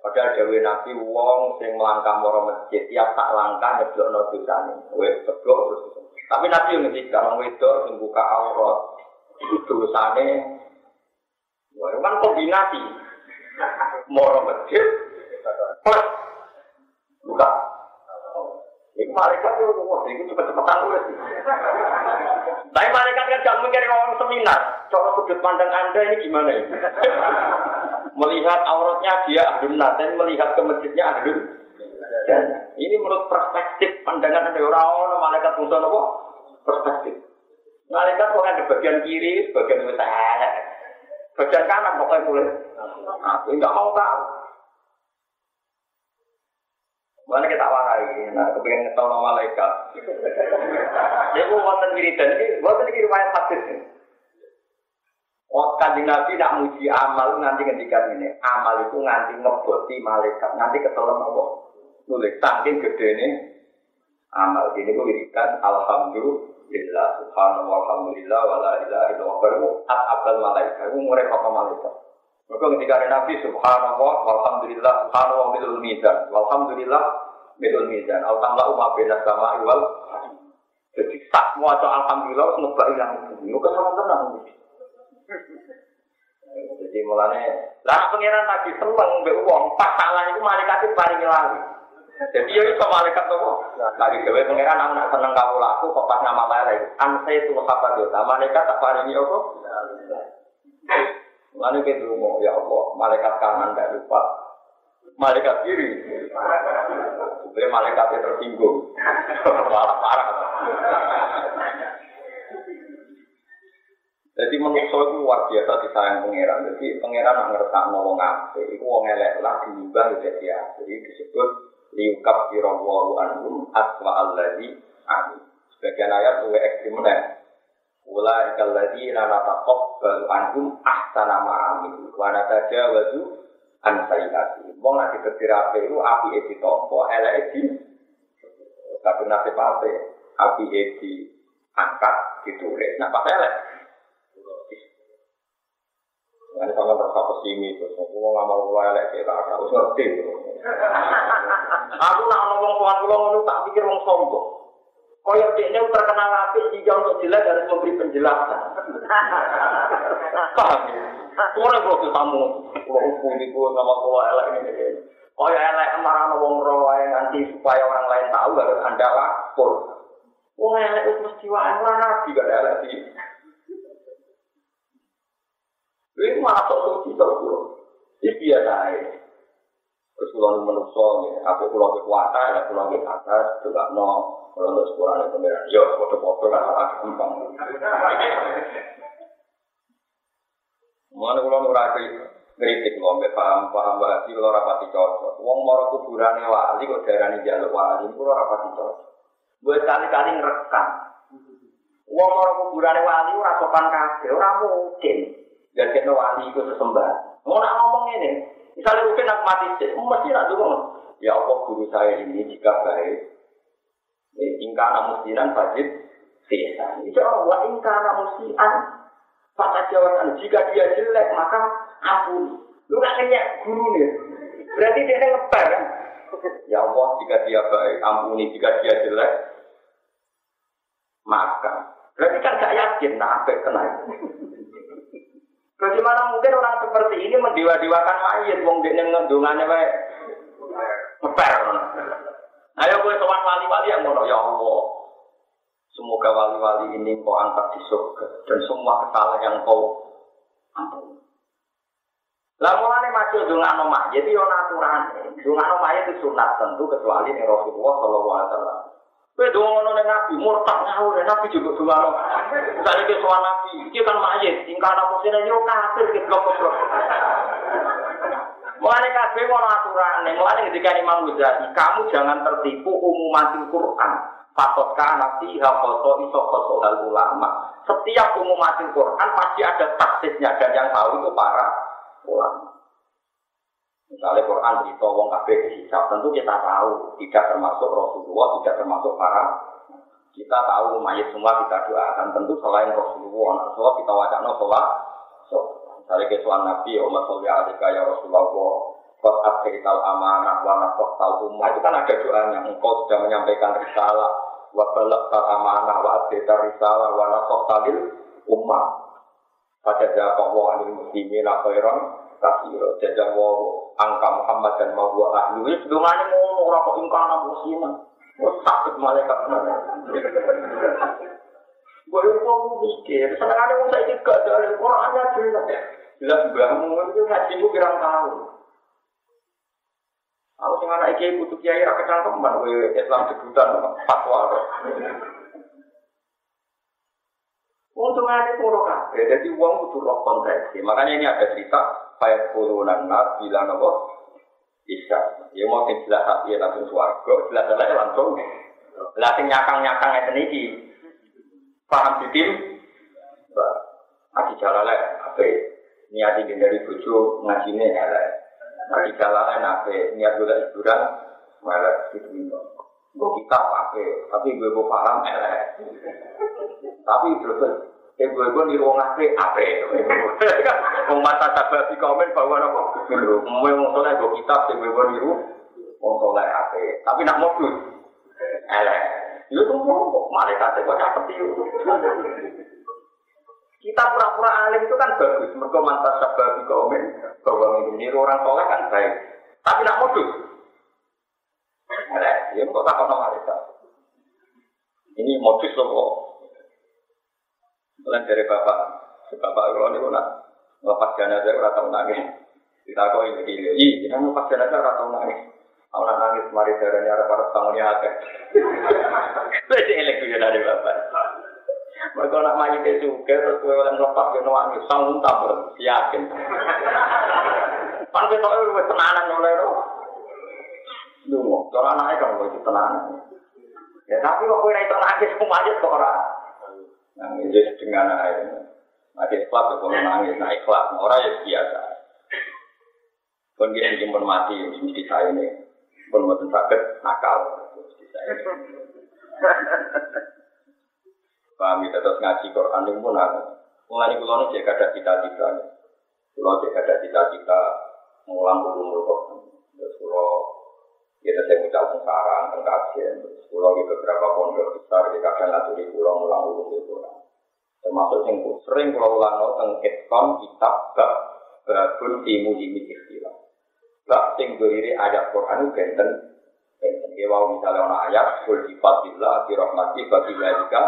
Padahal Dewi Nabi wong sing melangkah moro masjid tiap tak langkah nyeblok no dosane. Wes terus. Tapi Nabi ngendikan wong wedok sing buka aurat dosane Wah, kan kombinasi. Moro masjid plus buka Iku malaikat itu, wah, itu cepet-cepetan tulis. Tapi malaikat kan gak mungkin ngomong seminar. Coba sudut pandang Anda ini gimana ya? melihat auratnya dia ahlun dan melihat ke masjidnya ahlun. ini menurut perspektif pandangan Anda orang-orang malaikat musuh apa? Perspektif. Malaikat kok ada bagian kiri, bagian utara. Bagian kanan pokoknya boleh. Aku enggak mau tahu. Mana kita warai, nah kepengen ngetol nama malaikat. Ya bu wonten wiridan ini, wonten ini riwayat hadis ini. Oh, kanjeng Nabi nak muji amal nanti ngendikan ini. Amal itu nganti ngeboti malaikat, nanti ketelan apa? Nulis saking gede ini. Amal ini gue wiridan, Alhamdulillah, Subhanallah, Alhamdulillah, wala ilaha illallah, at abal malaikat, gue ngurek apa malaikat. Maka ketika ada Nabi Subhanallah, Alhamdulillah, Subhanallah, Midul Mizan, Alhamdulillah, Midul Mizan, Alhamdulillah, Umar bin Sama Iwal. Jadi sak mau Alhamdulillah, ngebak yang bumi, itu sama tenang. Jadi mulanya, lah pengiran Nabi seneng, be uang, pas salah itu malaikat itu paling lagi. Jadi ya itu malaikat apa? Lagi dewe pengiran anak seneng kamu laku, kok pas nama malaikat, ansai itu apa dosa, malaikat tak paringi apa? Lalu kita mau ya Allah, malaikat kanan tidak lupa, malaikat kiri, supaya malaikatnya tersinggung, malah parah. Jadi manusia itu luar biasa disayang pangeran. Jadi pangeran nggak ngerti mau ngape, itu wong elek lah diubah jadi ya. Jadi disebut liukap kirawahu anhum aswa alladhi amin. Sebagian ayat luwe ekstrim meneh. Ula nana takok balu anhum ahsana ma'amin. Wana tajawazu an sayyati. Wong nanti ketirape itu api edi tompo, elek edi. Kadung nasib Api edi angkat, ditulis. Nah, pas elek. Ini sama terasa pesimi, terus aku mau ngamar kula elek harus ngerti. Aku nak ngomong tuan tak pikir wong sombong. Kaya dekne terkenal apik jika untuk jelas harus memberi penjelasan. Paham ya? Ora kok tamu, kula hukum iku sama kula elek ini. Kaya elek marah wong ro wae nganti supaya orang lain tahu harus Anda lapor. Wong elek wis mesti wae ora nabi gak elek iki. Ini malah sok suci terus. Ini biasa aja. Terus kulo ini menusuk nih, apa kulo kekuatan, ya kulo ke atas, juga no, kulo untuk sekurang itu merah. Yo, foto-foto kan malah gampang. Mana kulo nurati kritik kulo, mbak paham paham bahasa kulo rapati cocok. Wong moro kuburannya wali kok darah jaluk wali, kulo rapati cocok. Gue kali-kali ngerekam. Wong moro kuburannya wali ora sopan kabeh, mungkin. jadi wali itu sesembah. Mau ngomong ini, misalnya mungkin aku mati sih, mesti nak dulu. Ya Allah guru saya ini jika baik, ingkar namusinan wajib sisa. Ya Allah ingkar namusian, pada jawaban jika dia jelek maka ampuni. Lu gak kena guru nih, berarti dia ngeper kan? Ya Allah jika dia baik, ampuni jika dia jelek, maafkan. Berarti kan gak yakin, nah apa kena Bagaimana mungkin orang seperti ini mendewa-dewakan mayat, wong dia ngedungannya baik ngeper. Ayo gue sowan wali-wali yang ngono ya Allah. Semoga wali-wali ini kau angkat di surga dan semua kesalahan yang kau ampun. Lah mulane maju dongano mayit yo aturan. Dongano mayit itu sunat tentu kecuali ning Rasulullah sallallahu alaihi wasallam. Kowe dongono ning Nabi murtad ngawur Nabi juga dongono. Misalnya ke soal Nabi, iki kan mayit, ingkar musine yo kafir ke blok-blok. Mulane kabeh ono aturane, mulane ketika Imam Ghazali, kamu jangan tertipu umumatil Quran. Fatot kana fiha foto iso hal ulama. Setiap umumatil Quran pasti ada taksisnya dan yang tahu itu para ulama. Misalnya Quran cerita wong kabeh dihisab, tentu kita tahu tidak termasuk Rasulullah, tidak termasuk para kita tahu mayat semua kita doakan tentu selain Rasulullah, Rasulullah kita wacana sholat. So, misalnya kesuan Nabi, Umar Sholli Alika ya Rasulullah, Kot akhirital amanah, wa tal ummah, itu kan ada doanya, engkau sudah menyampaikan risalah, wa balak amanah, wa akhirital risalah, wa talil ummah. Pada jawab Allah anil muslimin, khairan, kasiro, jajah wa angka Muhammad dan buat ahli itu dungannya mau orang kok ingkar nabi musliman oh sakit malaikat mana gue yang mau mikir seneng ada mau saya juga dari Quran aja jelas jelas bangun itu ngaji gue kira tahu Aku sing anak iki butuh kiai ra kecangkeman kowe Islam debutan fatwa. Untungnya puro kabeh, jadi uang butuh roh konteks. Makanya ini ada cerita Fayat kurunan nas bilang apa? Bisa. Ya mau sing jelas hati ya langsung suarga, jelas jelas langsung. Lah sing nyakang-nyakang ngeten iki. Paham ditim? Aji jalale ape niat ingin dari bojo ngajine elek. Aji jalale ape niat golek hiburan melek gitu. Gue kita pakai, tapi gue gue paham elek. Tapi terus Eh gue gue nih wong ape ape. Wong mata sabar di komen bahwa apa? Mau yang soleh gue kitab sih gue gue niru wong soleh ape. Tapi nak modus, elek. Itu tuh mau malaikat gue capek itu. Kita pura-pura alim itu kan bagus. Mereka mantap sabar di komen bahwa niru orang soleh kan baik. Tapi nak modus, elek. Ya kok tak kena malaikat. Ini modus loh. Mulai dari bapak, bapak kalau ini nak lepas jenazah ora tau nangis. Ditakoi begini, "Ih, kita lepas jenazah ora tau nangis." Aku nangis mari darahnya arep arep bangunnya akeh. Wis elek yo dari bapak. Mereka nak maju ke juga, terus gue yang lepas gue nangis, sanggup tabur, yakin. Pan kita itu tenanan oleh roh. Lungo, cara anaknya kan itu tenang. Ya tapi kok kowe ra itu nangis semuanya kok ora. Nangis dengan air. Nanti ikhlas ya kalau nangis, nah ikhlas. Orang ya biasa. Pun dia dijemput mati, mesti saya ini. Pun mau sakit, nakal. Saya. Paham kita terus ngaji Quran itu pun ada. Mulai kulo ini jika ada cita-cita. Kulo jika ada cita-cita mengulang ulumul Quran. Terus kulo kita saya sarang, tengkajian. Terus kulo di beberapa pondok besar, di kadang ngaturi kulo mengulang ulumul Quran. Termasuk yang sering kulo ulang tentang etkon kitab bab babun timu dimi ikhtilaf. Bab sing berdiri ayat Quran itu benten. Benten. Wow misalnya ada ayat, kul di rahmati bagi jika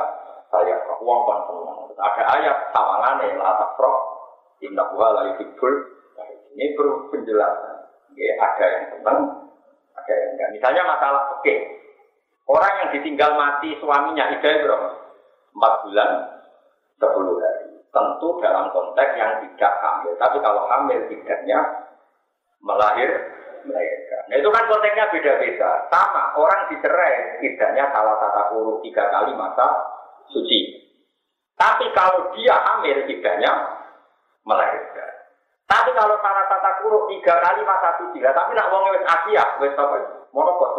saya uang kan. Ada ayat tawangan yang la takro, inna huwa la yuhibbul. Ini perlu penjelasan. Ya, ada yang senang, enggak. Misalnya masalah oke, orang yang ditinggal mati suaminya itu berapa? Empat bulan, sepuluh hari. Tentu dalam konteks yang tidak hamil. Tapi kalau hamil tidaknya melahir, melahirkan. Nah itu kan konteksnya beda-beda. Sama, orang dicerai tidaknya salah tata kurung tiga kali masa suci. Tapi kalau dia hamil tidaknya melahirkan. Tapi kalau salah tata kurung tiga kali masa suci, lah tapi nak wong wis Asia, wis apa? Monopot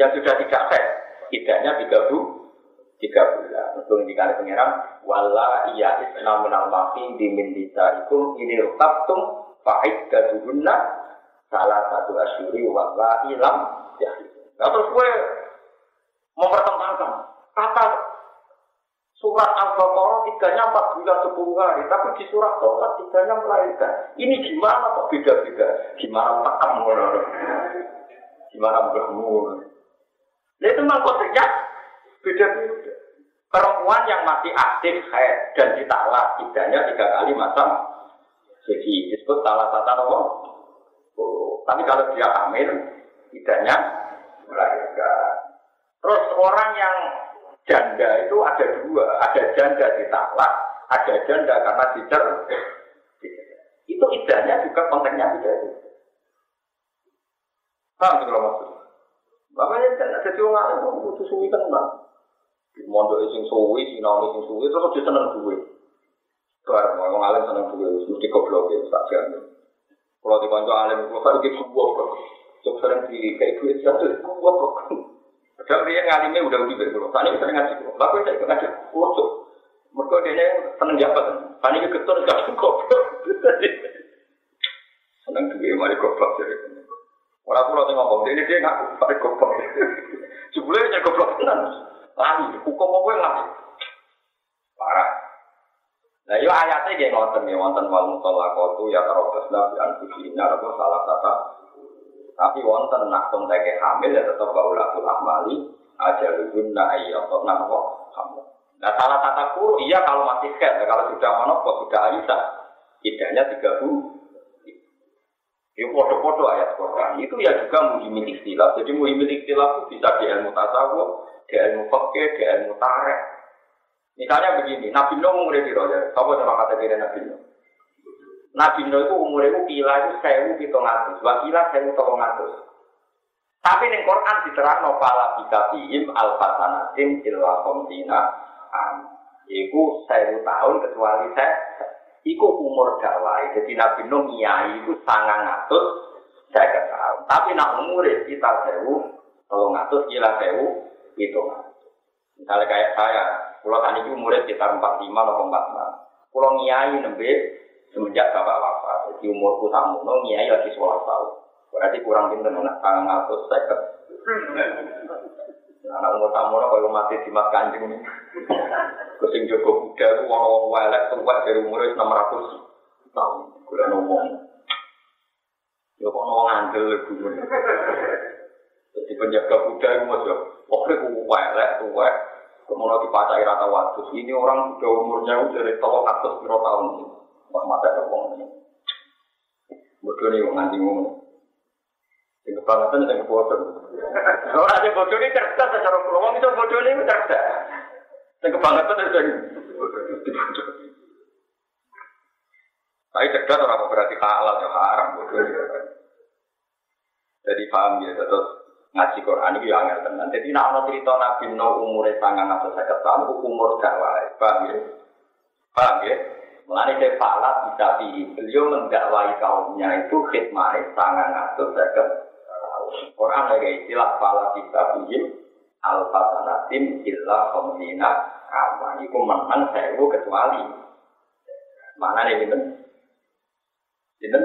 Yang sudah tidak sehat, tidaknya tiga bu, tiga bulan. Untuk indikasi pengiran, wala iya isna minal mafi dimin dita itu ini rukabtum fa'id gadurunna salah satu asyuri wala ilam ya. Nah, terus gue mempertentangkan kata Surat Al-Baqarah tiganya empat bulan sepuluh hari, tapi di surat Taurat tiganya melahirkan. Ini gimana kok beda-beda? Gimana takam Gimana bermur? Nah itu memang konteksnya beda-beda. Perempuan yang masih aktif haid dan ditalak tidaknya tiga kali masa jadi disebut salah satu apa? Oh, tapi kalau dia hamil tidaknya melahirkan. Terus orang yang janda itu ada dua, ada janda ditalak, ada janda karena dicer. Itu idahnya juga konteksnya tidak itu. Paham kalau maksud? Makanya kan ada orang lain itu butuh suwi tenang. Di mondok sing suwi, sinau sing suwi, terus dia seneng duwe. Barang orang alim seneng duwe, mesti goblok ya, tak Kalau di kantor alim, kalau kan gitu goblok. Cuk sering di kayak duit satu, goblok. Padahal dia ngalimnya udah udah berkulo. Tani kita ngaji kulo. Lalu saya ngaji kulo. Mereka dia seneng jabat. Tani ke ketur gak cukup. Seneng duit mari goblok jadi. Orang pulau tengok ngomong, ini dia ngaku mari goblok. Jebule nya goblok tenan. Lali, hukum apa yang lali? Parah. Nah, yo ayatnya kayak ngoten ya, wonten wal mutallaqatu ya tarabasna bi anfusihina salah satu tapi wonten nak konteke hamil ya tetap baulatul ahmali aja luguna atau nopo hamil. Nah salah kata kuru iya kalau masih head, kalau sudah monopol sudah ayusa, idahnya tiga bu. Itu foto-foto ayat Quran itu ya juga muhimil istilah. Jadi muhimil istilah itu bisa di ilmu tasawuf, di ilmu fakir, di ilmu tarek. Misalnya begini, Nabi Nuh ngurip di roja. Apa sama kata kira Nabi Nuh? Nabi Nuh itu umur itu kila itu sewu pitung atus, wakila sewu tolong atus. Tapi ning Quran diterang no pala bisa bihim alfasanatin illa komtina an. Iku sewu tahun kecuali saya. Iku umur dawai. Jadi Nabi Nuh nyai itu sangat atus saya tahun. Tapi nak umur kita sewu tolong atus kila sewu pitung atus. Misalnya kayak saya, pulau tani umurnya sekitar 45 atau 46. Pulau nyai nembe semenjak bapak wafat. Jadi umurku sama no nyai lagi sholat tahun. Berarti kurang pinter nak tangan ngatus seket. Anak umur tamu no kalau mati di mat kanjeng. Kucing Joko Buddha itu wong welek tua dari umur enam ratus tahun. Gula ngomong. Ya kok ngomong ngandel dulu. Jadi penjaga Buddha itu masuk. Pokoknya ku welek tua. Kemudian dipacai rata waktu. Ini orang sudah umurnya udah dari tahun atas tahun. Wah mata ada wong ini. Bodoh nih wong anjing wong. Sing kebangetan sing bodoh. Ora sing bodoh ini cerdas secara pulau. Itu bodoh ini cerdas. Sing kebangetan sing bodoh. Tapi cerdas orang berarti halal ya haram bodoh. Jadi paham ya terus ngaji Quran itu yang angel tenan. Jadi nak ana cerita Nabi Nuh umure 950 tahun ku umur dakwah. Paham ya? Paham ya? Mulane saya falat bisa pilih. Beliau mendakwai kaumnya itu khidmah sangat ngatur saya Quran lagi istilah falat bisa pilih al-fasanatin illa komdina kama. Iku menang sewu kecuali. Mana nih gitu? Gitu?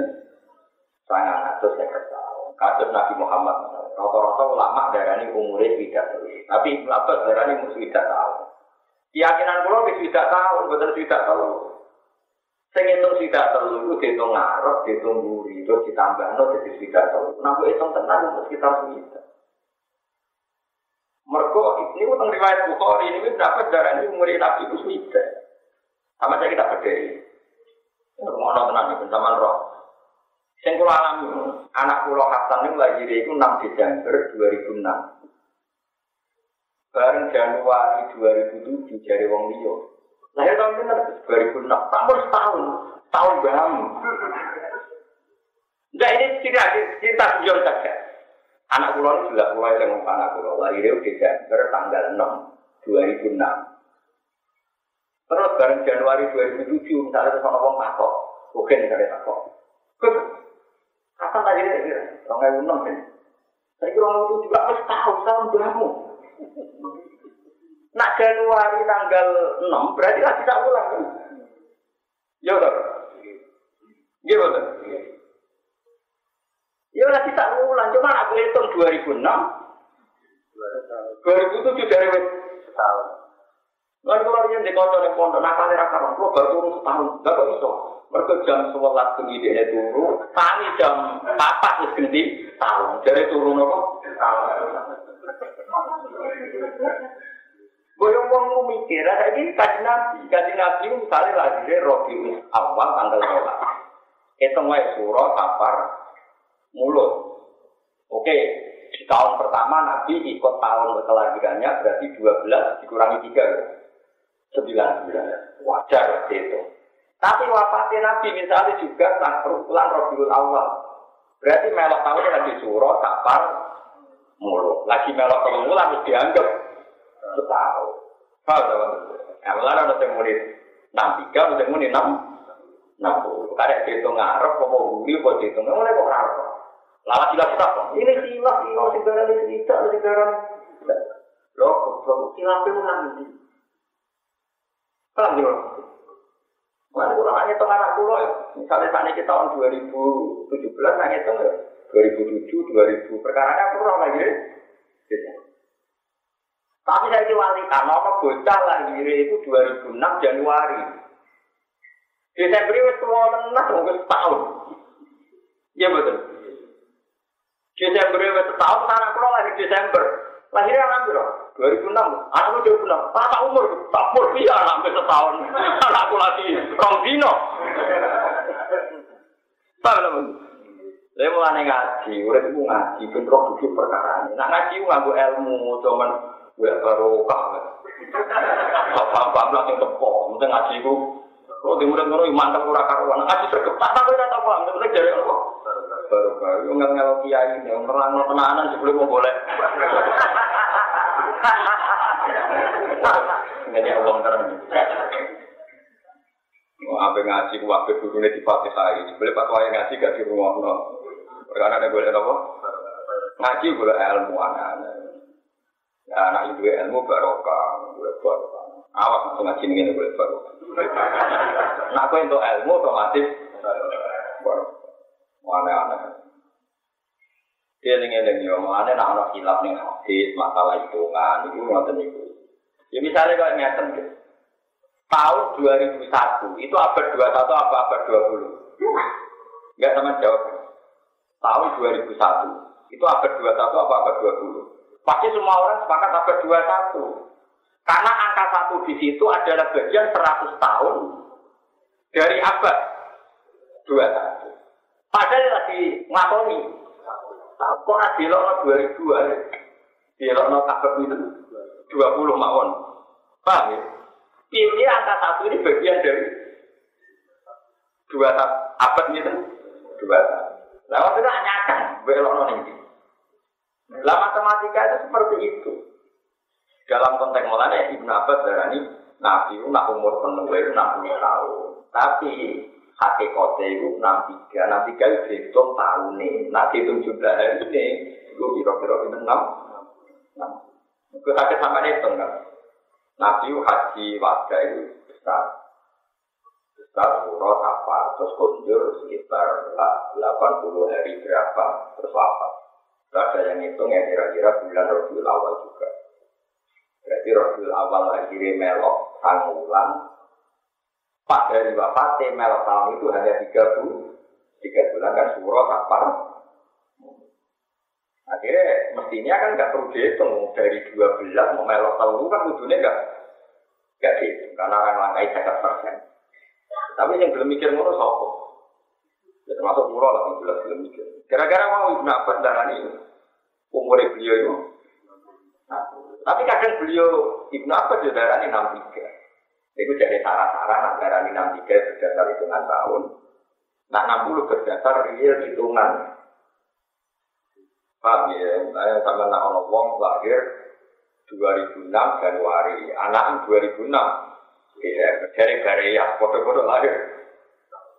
Sangat ngatur saya tahun. Kasus Nabi Muhammad Rata-rata ulama darah ini umurnya tidak. Tapi Ibnu Abbas darah ini mesti tidak tahu. Keyakinan pulau tidak tahu, betul tidak tahu. Sing itu tidak tahu itu dihitung ngarep, dihitung buri, terus ditambah no jadi tidak tahu. Nah, itu hitung tenang itu sekitar segitu. Mereka ini utang riwayat Bukhari ini berapa darah ini umur Nabi itu sudah. Sama saya kita berdiri. Mau nonton ini bersama roh. Yang kula alami, anak kula Hasan itu lahir itu 6 Desember 2006. Bareng Januari 2007 dari wong liya. Lahir tahun bener 2006, tambah setahun, tahun bam. Nah ini cerita cerita beliau saja. Anak ini juga kula yang anak kula lahir itu Desember tanggal 6 2006. Terus bareng Januari 2007 misalnya sama wong takok, mungkin misalnya takok. Kapan tadi ya? Orang kayak enam kan? Kira orang itu juga harus tahu tahun berapa. Nak Januari tanggal 6 berarti lagi tak ulang kan? Ya udah. Ya udah. Ya udah kita ulang, cuma aku hitung 2006 2007 dari setahun. Lalu kalau yang di kantor yang pondok, nakal yang rakar, lo baru turun setahun, gak kok iso. Mereka jam sebelas tinggi dia turun, kami jam empat wis ganti tahun. Jadi turun apa? Gue mau mikir, ada ini kaji nabi, kaji nabi misalnya lagi deh robi awal tanggal sholat. Itu nggak surah, kapar, mulut. Oke, di tahun pertama Nabi ikut tahun kelahirannya berarti 12 dikurangi 3 9 wajar itu tapi wafatnya Nabi misalnya juga saat perukulan Rabiul Awal. Berarti melok tahun lagi surah, sapar, mulu. Lagi melok harus dianggap setahun. Paham teman Ya, malah ada yang muni enam tiga, ada yang muni enam enam puluh. Karena dihitung ngarep, kok mau buli, kok dihitung mulai kok ngarep. Lalu silap silap, ini silap, ini segera ini tidak, segera Loh, kok silapnya ulang ini. Paham juga? Mana kurang hanya tengah anak pulau ya. Misalnya saat ini tahun 2017, hanya itu ya. 2007, 2000, perkaranya kurang lagi ya. Tapi saya wali karena apa bocah lahir itu 2006 Januari. Desember itu tua tenang, mungkin setahun. Iya betul. Desember itu setahun, anak pulau lahir Desember. Lahirnya anak berapa? 2006. Anakku 2006. Tata umur, tak umur iya sampai setahun. Anakku lagi rong dino. Teman? Saya mulai ngaji, udah itu ngaji, bentrok duduk perkara. Nah ngaji nganggu ilmu, cuman gue barokah. Apa-apa langsung tepok, mungkin ngaji itu. Kalau di murid ngono mantap ora karuan. Ngaji sergap tak tak ora tak paham, penting dari Allah. Barokah, yo ngel-ngel kiai, yang terang tenanan sebelum mau boleh. Ini Allah terang. Apa ngaji, ku apa guru ini di Fatihah ini. Boleh pak wayang ngaji gak di rumah. Karena ada boleh apa? Ngaji boleh ilmu anak-anak. Ya anak itu ilmu barokah, boleh barokah. Awas langsung ngaji ini boleh barokah. Nah aku untuk ilmu otomatis barokah. Aneh-aneh. Dia eling yo, mana nak anak hilaf nih hadis masalah hitungan itu ngoten itu. Ya misalnya kalau ngeten gitu. Tahun 2001 itu abad 21 apa abad 20? Enggak sama jawab. Tahun 2001 itu abad 21 apa abad 20? Pasti semua orang sepakat abad 21. Karena angka satu di situ adalah bagian 100 tahun dari abad 21. Padahal lagi ngakoni Kok ada dilokno 2000 ae. Dilokno kabeh itu 20 mawon. Paham ya? Ini angka satu ini bagian dari dua abad gitu. Dua Nah, waktu itu nyakang, belokno nih. Lah matematika itu seperti itu. Dalam konteks mulanya Ibnu Abbas darani Nabi itu nak umur penuh itu 60 tahun. Tapi hakikatnya itu 63. 63 itu dihitung tahun nih. Nah dihitung jumlah hari ini. Itu kira-kira itu 6. Nah, itu sakit sama hitung kan. Nabi haji wajah itu besar. Besar, surah, apa, terus kunjur sekitar 80 hari berapa, terus wafat. Ada yang hitung ya kira-kira bulan Rabiul Awal juga. Berarti Rabiul Awal akhirnya melok sangulan. Pak dari wafatnya melok tahun itu hanya tiga bulan. Tiga bulan kan surah apa? Akhirnya mestinya kan nggak perlu dihitung dari 12 mau melok tahun kan ujungnya nggak nggak dihitung karena orang langkai sekitar persen. Tapi yang belum mikir ngono sopo. Ya termasuk murah lah yang jelas belum mikir. Gara-gara mau Ibnu Abbas darah ini umur beliau itu. Nah, tapi kadang beliau Ibnu Abbas juga darah ini enam tiga. Itu jadi sarah-sarah nah darah ini enam tiga berdasar hitungan tahun. Nah enam puluh berdasar real hitungan. Paham ya? Saya sama nak ono wong lahir 2006 Januari, anak 2006. Ya, dari Korea, foto-foto lahir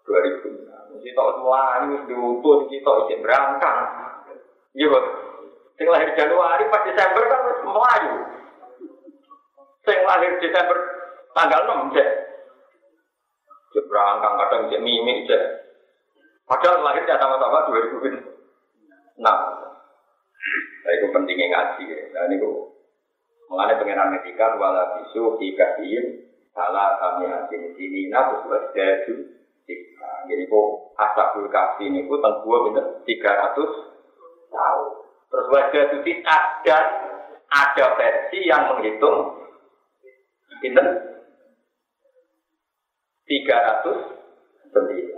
2006. Ini mesti diutuh, mesti tahu isi berangkang. Iya, Bos. Sing lahir Januari pas Desember kan wis melayu. Sing lahir Desember tanggal 6 cek. Cek berangkang kadang cek mimik cek. Padahal lahirnya sama-sama 2006. Nah, itu pentingnya ngaji. Nah, ini kok mengenai pengenalan netikan wala bisu ikatihim salah kami hasil sini nah terus Nah, jadi kok asabul kafi ini ku tengguh bener 300 tahun. Terus wajah suci ada ada versi yang menghitung bener ratus sendiri.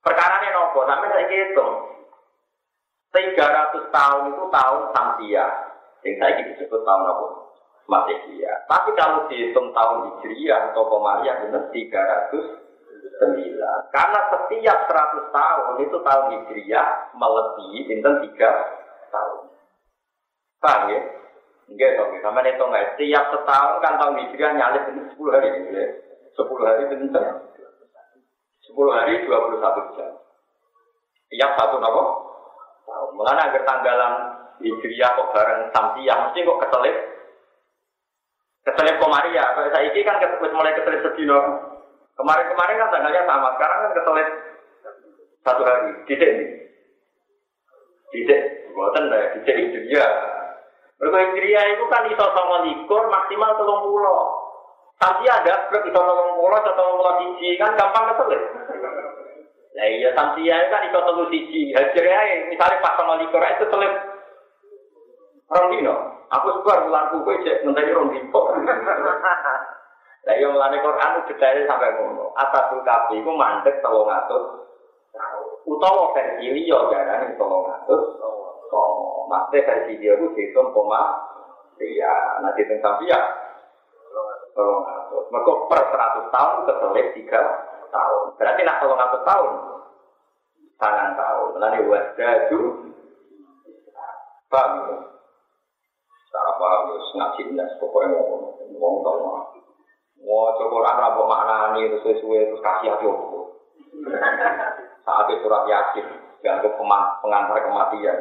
Perkara ini nopo, sampai saya hitung. 300 tahun itu tahun Samsia. Yang saya disebut tahun apa? Masehi. Ya. Tapi kalau dihitung tahun Hijriah atau Komariah benar 300 9. Karena setiap 100 tahun itu tahun Hijriah melebihi bintang 3 tahun. Paham ya? Enggak, Tommy. Sama itu enggak. Setiap setahun kan tahun Hijriah nyalip sepuluh hari. Ya. 10 hari bintang. 10 hari 21 jam. Tiap satu nopo. Tahun. Mengenai agar tanggalan Hijriah kok bareng Samsiah mesti kok keselip. Keselip Komaria. Kalau saya ini kan mulai keselip sedih sedino. Kemarin-kemarin kan tanggalnya sama, sekarang kan keselip satu hari. Dicek nih. Dicek. Buatan lah, dicek Hijriah. Mereka Hijriah itu kan iso sama likur maksimal telung pulau. Samsiah ada, iso telung pulau atau telung pulau siji, kan gampang keselip. Nah iya samsia kan itu telu siji. Ya, misalnya pas sama likur itu selip orang dino. Aku sebar bulan kowe cek ngenteni rong dino. Lah iya melane Quran detailnya sampai ngono. Atatul kafi iku mandek 300 utawa versi liya jarane 300. Oh, maksudnya versi dia itu dihitung koma iya, nanti tentang samsia. Tolong Mereka per 100 tahun keselip 3 tahun. Berarti nak tolong satu tahun. Tangan tahun. Lalu wasdadu. Paham ya? Cara paham ngaji nas. Pokoknya ngomong. Ngomong tau Mau coba orang rambut makna ini sesuai terus kasih hati aku. Saat itu surat yasin, dianggap pengantar kematian.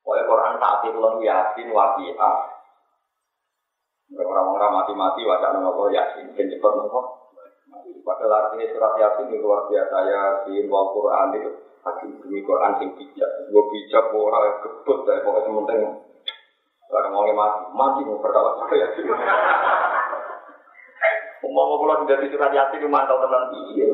Pokoknya Quran saat itu lalu yasin wabi'ah. Orang-orang mati-mati wajah nopo yasin, kan cepat nopo. Padahal artinya surat yasin itu luar biasa yasin wal Quran itu hakim demi Quran sing bijak. Gue bijak gue orang kebut dari pokoknya sementing barang mau mati mati mau perkara saya. Umum kalau sudah di surat yasin mantau tenan iya.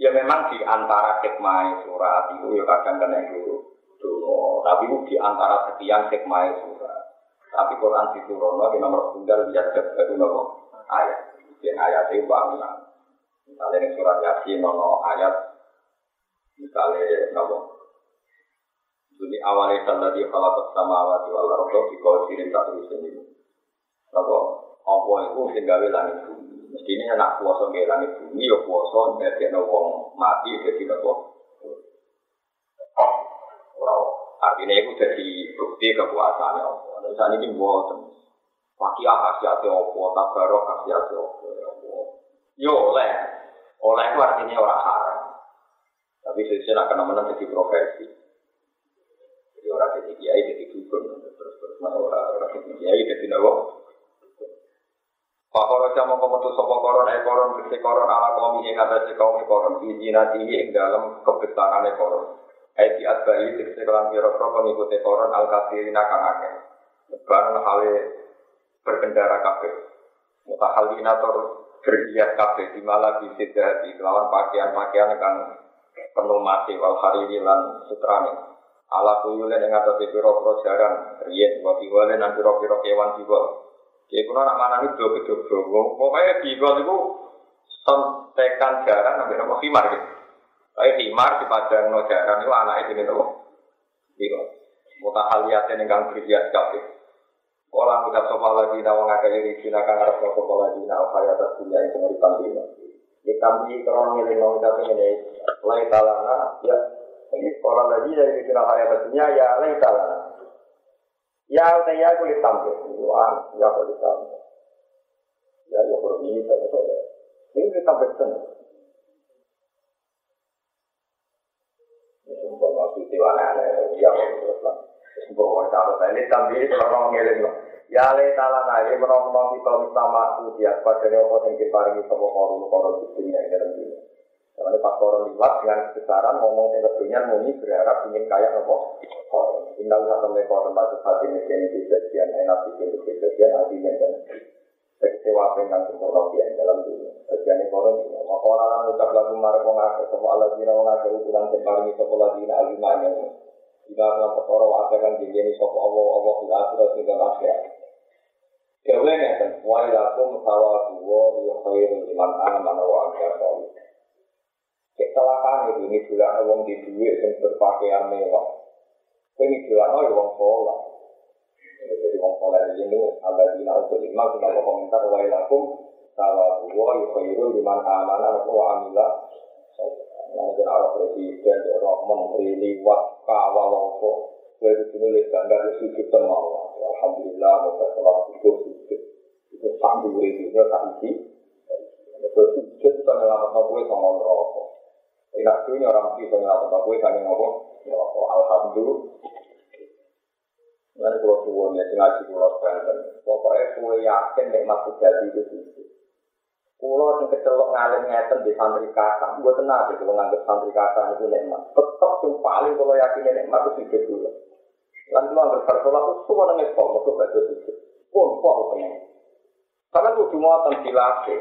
Ya memang di antara hikmah surat itu ya kadang kena itu dulu. Tapi itu di antara sekian hikmah surat. Tapi Quran di Turono di nomor tunggal biasa itu nomor ayat. Yang ayat itu bangunan. Misalnya surat Yasin, nono ayat, misalnya nopo. Jadi awalnya tadi kalau bersama awal di wal ardo di kau sirin tak terus ini. Nopo, apa itu sehingga langit bumi. Mestinya anak kuasa ke langit bumi, ya kuasa dari wong mati jadi nopo. Artinya itu jadi bukti kekuasaannya Allah. Dan saat ini buatan. Wakia khasiatnya Allah, tabarok khasiatnya Allah. Yo oleh. Oleh itu artinya orang haram. Tapi sesuai nak kena jadi profesi. Orang jadi kiai jadi dukun. Terus terus orang orang jadi kiai jadi nawa. Pakoro jamu kometu sopo koron e koron kese koron ala kaum ing atase kaum koron izinati ing dalam kebesaran e koron. Ai di adbai kese kelan piro pengikuti koron al kafirina kang akeh. Barang hale berkendara kabeh. Mutahalinator berhias kabeh di malah jadi lawan pakaian-pakaian kang penuh mati wal hariri lan sutrane. Ala kuyulen ing atase piro-piro jaran riyen wa biwale nan piro-piro kewan jiwa. Ya kuno nak mana itu betul betul. Pokoknya di gol itu sontekan jarang nabi nopo himar gitu. Tapi himar di padang no jarang itu anak itu nih nopo. Gitu. Mutahaliatnya nih kang berhias kafe. Orang ucap sopa lagi nawa ngakai diri silakan harap sopa lagi nawa kaya atas dunia yang penguripan dunia. Kita beli kerong ngiling nawa ucap ini. Lai talana ya. Ini orang lagi dari kira kaya atas dunia ya lai talana. Ya saya kulit tampil, Tuhan, ya kulit tampil. Ya ya berbunyi tapi saya. Ini kita betul. Sumpah masih itu aneh-aneh, ya terus lah. Sumpah saya ini tampil orang lah. Ya kita apa. Karena pas koron liwat dengan kebesaran ngomong yang kedunya muni berharap ingin kaya nopo Indah usah sampai kau tempat hati mesin di bagian enak di sini di bagian hati dan kecewa dengan sempurna yang dalam dunia. Bagian ekonomi. Maka orang ucap lagu marah mengaku sama Allah dina mengaku ukuran tempar ini sama Allah dina alimanya. Jika dalam perkara wajah kan jadi sopo Allah Allah di akhirat juga akhir. Kemudian ya kan, wa ilakum sawabu wa khairul liman amana wa amana Kecelakaan itu ini bulan wong di duit yang berpakaian mewah. Ini bilang, oh, wong sholat. Jadi wong sholat ini, ada di nal kelima, kita komentar, wa ilakum, sawa buwa, yukhairu, liman amana, wa amila. Nanti arah presiden, arah menteri, liwat, kawal, apa. Gue itu nulis gambar sujud sama Allah. Alhamdulillah, mau sholat sujud, sujud. Itu sambil itu, tak isi. Sujud itu nyelamat gue sama Allah. Enak dunia orang bisa nyelamat gue, sama Allah. Alhamdulillah. Nanti kalau suwon ya, ngaji kalau banten. Pokoknya kue yakin nek masuk jadi itu sih. Kulo kecelok ngalim ngeten di santri kakak, gue tenang sih kalau nganggep santri kakak itu nikmat. Tetap paling kalau yakin nikmat itu sih dulu. Lan kulo anggap itu semua baca sih. Pun kok pengen. Karena cuma tentang dilatih.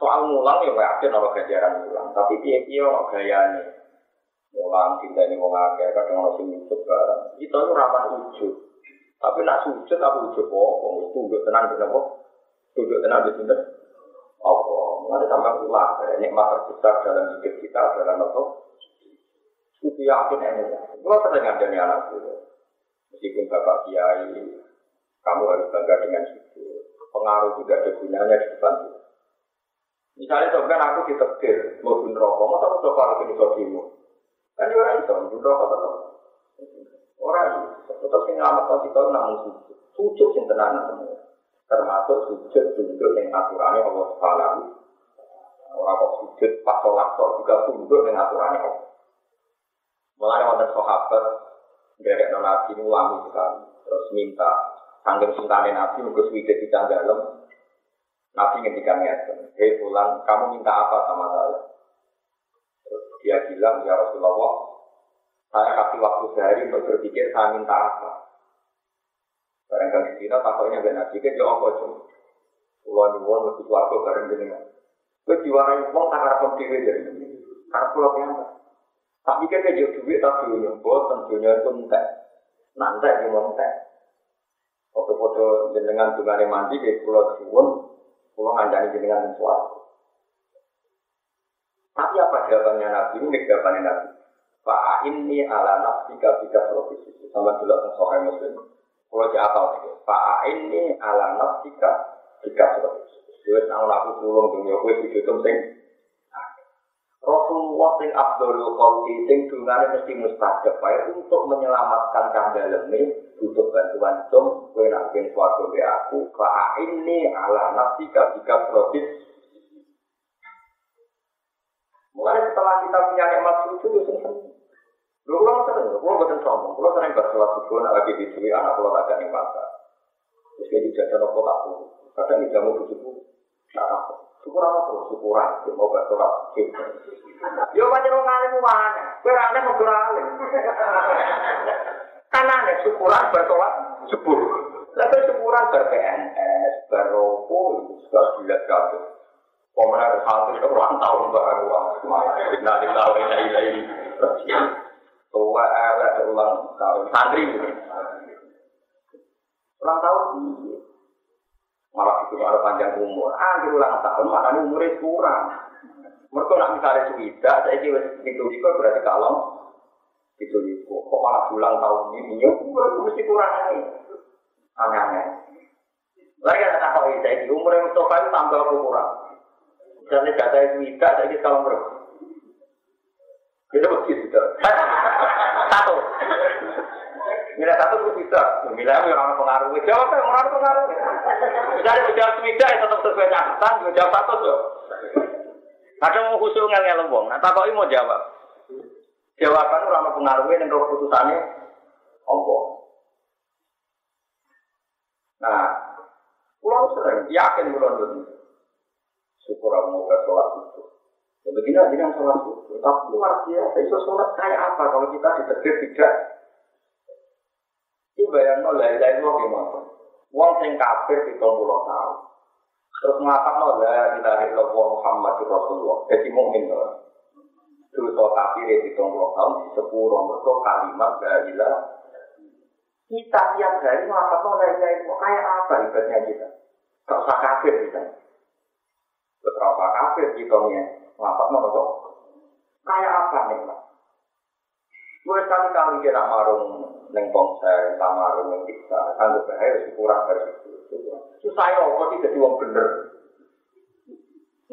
Soal mulang ya yakin orang kejaran mulang, tapi dia orang gayanya. Mulang ini mau ngake, kadang orang sing barang. Itu rapat ujung. Tapi nak sujud ujung kok, mau tunduk tenang di apa? Tunduk tenang di sini. Apa? Mengenai sampai ulah, nikmat terbesar dalam hidup kita adalah apa? Itu yakin ini. Gua sering nih anak itu. Meskipun bapak kiai, kamu harus bangga dengan itu. Pengaruh juga ada gunanya di depan. Misalnya sebenarnya aku ditetir, mau bunuh rokok, mau tahu coba aku ini sobimu. Kan orang itu, bunuh rokok tetap. Orang tetap sing ngelamat kita namun sujud. Sujud sing tenan semua. Termasuk sujud tunduk yang aturannya Allah Subhanahu Orang kok sujud pas sholat kok juga tunduk dengan aturannya Allah. Mulai wonten sahabat dari nabi ulami sekali terus minta sanggup sintane nabi mungkin sudah di dalam nabi ngendikan ngeten hei pulang kamu minta apa sama saya terus dia bilang ya Rasulullah saya kasih waktu sehari untuk berpikir saya minta apa. Barang kali Cina takutnya gak nabi kan jawab apa cuma. Pulau nyuwun mesti keluarga bareng jenengan. Gue diwarai uang tak harap penting dari karena pulau yang Tapi kan dia jauh duit tapi dunia bos tentunya itu entek. Nanti dia mau entek. Foto-foto jenengan dengan mandi di pulau nyuwun, pulau ngandani jenengan sesuatu. Tapi apa jawabannya Nabi? Ini jawabannya Nabi. Pak ini ala nafsika bika profesi sama dulu tentang soal muslim. Kalau apa sih? Pak ini ala nafsika bika profesi. Gue nang aku tulung dunia gue video penting. Rasulullah sing Abdul Khalqi sing mesti mustajab wae untuk menyelamatkan kandhaleme butuh bantuan cum kowe nak ben swarga be aku fa ini ala nafsi jika profit. Mulai setelah kita punya nikmat suci itu seneng. Lu kurang seneng, lu bukan sombong, lu sering bersolat subuh, nak lagi di anak lu tak ada nikmat. Terus dia apa tak pun, kadang di jamu tujuh nah Syukuran apa? Syukuran. Dia mau bersolat. Yo pancen wong alim ra aneh kok alim. Kan aneh syukuran bersolat subuh. Lalu syukuran ber PNS, beropo, sudah gila kabeh. Pemenang santri itu orang tahun baru lillahi wa inna ilaihi raji'un. Tua elek ulang tahun santri. Ulang tahun malah panjang umur. Ah, ulang tahun makanya umurnya kurang. Mereka nak misalnya suwida, saya kira itu juga berarti kalau itu itu kok malah ulang tahun ini, ya umur mesti kurang ini. Aneh-aneh. Lagi ada apa ini? Saya kira umur yang Mustafa itu tambah kurang. Misalnya data suwida, saya kira kalau berapa? Kita begitu. Satu. Milih satu itu bisa. Milih yang orang pengaruh. Jawab yang orang pengaruh. Misalnya jawab semida ya tetap sesuai catatan. Jawab satu tuh. Ada mau khusus ngel ngel Nah tak mau jawab. Jawaban orang pengaruhnya dan keputusannya Allah. Nah, pulau sering yakin pulau itu. Syukur aku mau sholat itu. Begini dengan sholat itu. Tapi luar biasa. Itu sholat kayak apa kalau kita ditegur tidak bayang no la ilaha gimana? Wong sing kafir di pulau tahun. Terus ngakak no la ilaha illallah Muhammad Rasulullah. Jadi mungkin no. Dosa kafir di pulau tahun di mereka kalimat la kita tiap hari ngakak no la kayak apa ibadahnya kita? Usah kafir kita. Beberapa kafir kita nih ngakak no. Kayak apa nih? Gue sekali-kali kira marung neng ponsel, kamar, neng kita, sanggup bahaya syukuran dari itu. Susah ya, kok tidak jadi bener.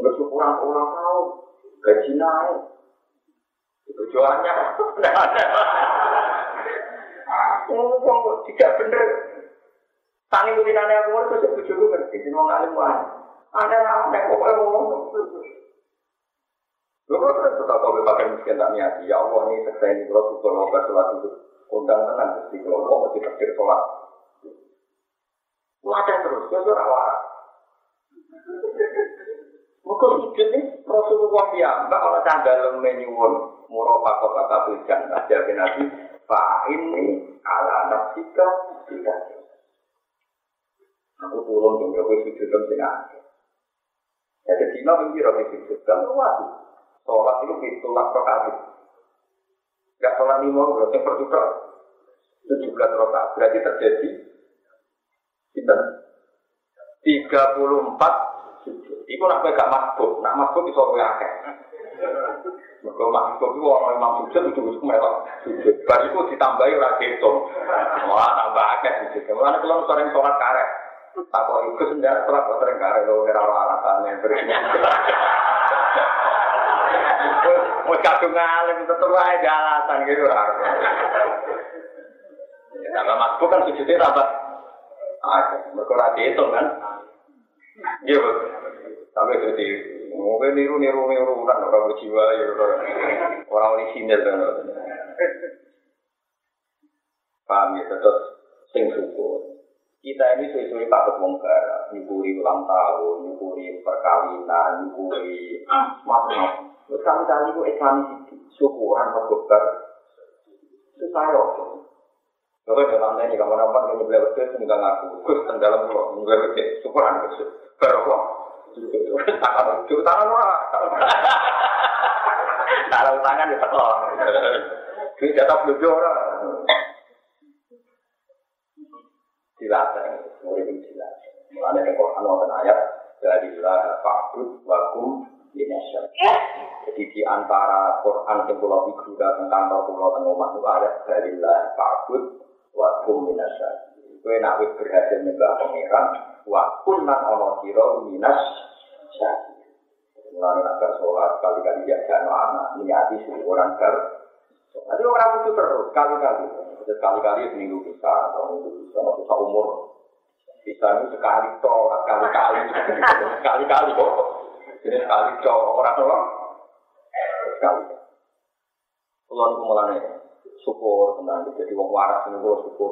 Nggak syukuran ulang tahun, gaji naik. Tujuannya. Ngomong tidak bener. Tangi kulinane aku terus bojoku ngerti, sing wong alim wae. Ada ngomong. Lho kok tetap kau pakai miskin tak niati, ya Allah ini seksa ini kalau syukur mau bersolat itu Undang tenan mesti kalau mau mesti takdir sholat. Wadah terus, ya waras. Maka sujud ini Rasulullah ya, mbak kalau dalam menyuwun kota kata jangan aja nabi Pak ini ala nafsika tidak. Aku turun dong, ya sujud dalam sini Jadi Cina mungkin rapi sujud, kan. Sholat itu ditolak perkara. Gak sholat lima, berarti perjuka. 17 rokaat. Berarti terjadi kita 34 Iku nak kowe gak masbuk, nak masbuk iso kowe akeh. Mergo masbuk iku orang memang sujud itu wis melok. Sujud. Bar iku ditambahi ora dihitung. Malah tambah akeh. Mulane kula sering salat karek. Tak kok iku sendiri salat kok sering karek lho ora alasane. Wes kadung ngalim tetep wae alasan gitu. Ya, tambah masbuk kan sujudnya tambah. Ah, mereka itu kan. Iya, Tapi jadi mungkin niru niru niru kan orang berjiwa ya orang orisinil kan. Paham ya, terus sing syukur. Kita ini sesuai takut bongkar, nyukuri ulang tahun, nyukuri perkawinan, nyukuri macam-macam. Sekali-kali itu Islam syukuran berkobar. Itu saya Coba dalam ini kamu nampak ini beliau betul tinggal ngaku, kus dalam pulau, nggak gede, syukuran kus, berapa? Tangan lucu, tangan wah, taruh tangan di sekolah. Ini jatah belum orang. Dilatih, murid dilatih. Mulanya di Quran wonten ayat dari lah fakut wakum dinasya. Jadi di antara Quran yang pulau figura tentang pulau tengah rumah itu ada dari lah fakut wa kum minasa. Kowe nak wis berhasil nyembah pangeran, wa kun lan ana sira minas syakir. Mulai agar sholat kali-kali diajak anak, niati orang ber. Nanti orang itu terus kali-kali, sekali-kali seminggu bisa, atau minggu bisa, atau bisa umur. Bisa itu sekali toh, kali-kali, sekali-kali kok. Jadi sekali toh, orang orang sekali. Kulon kumulane syukur tenang, jadi wong waras ini gue syukur.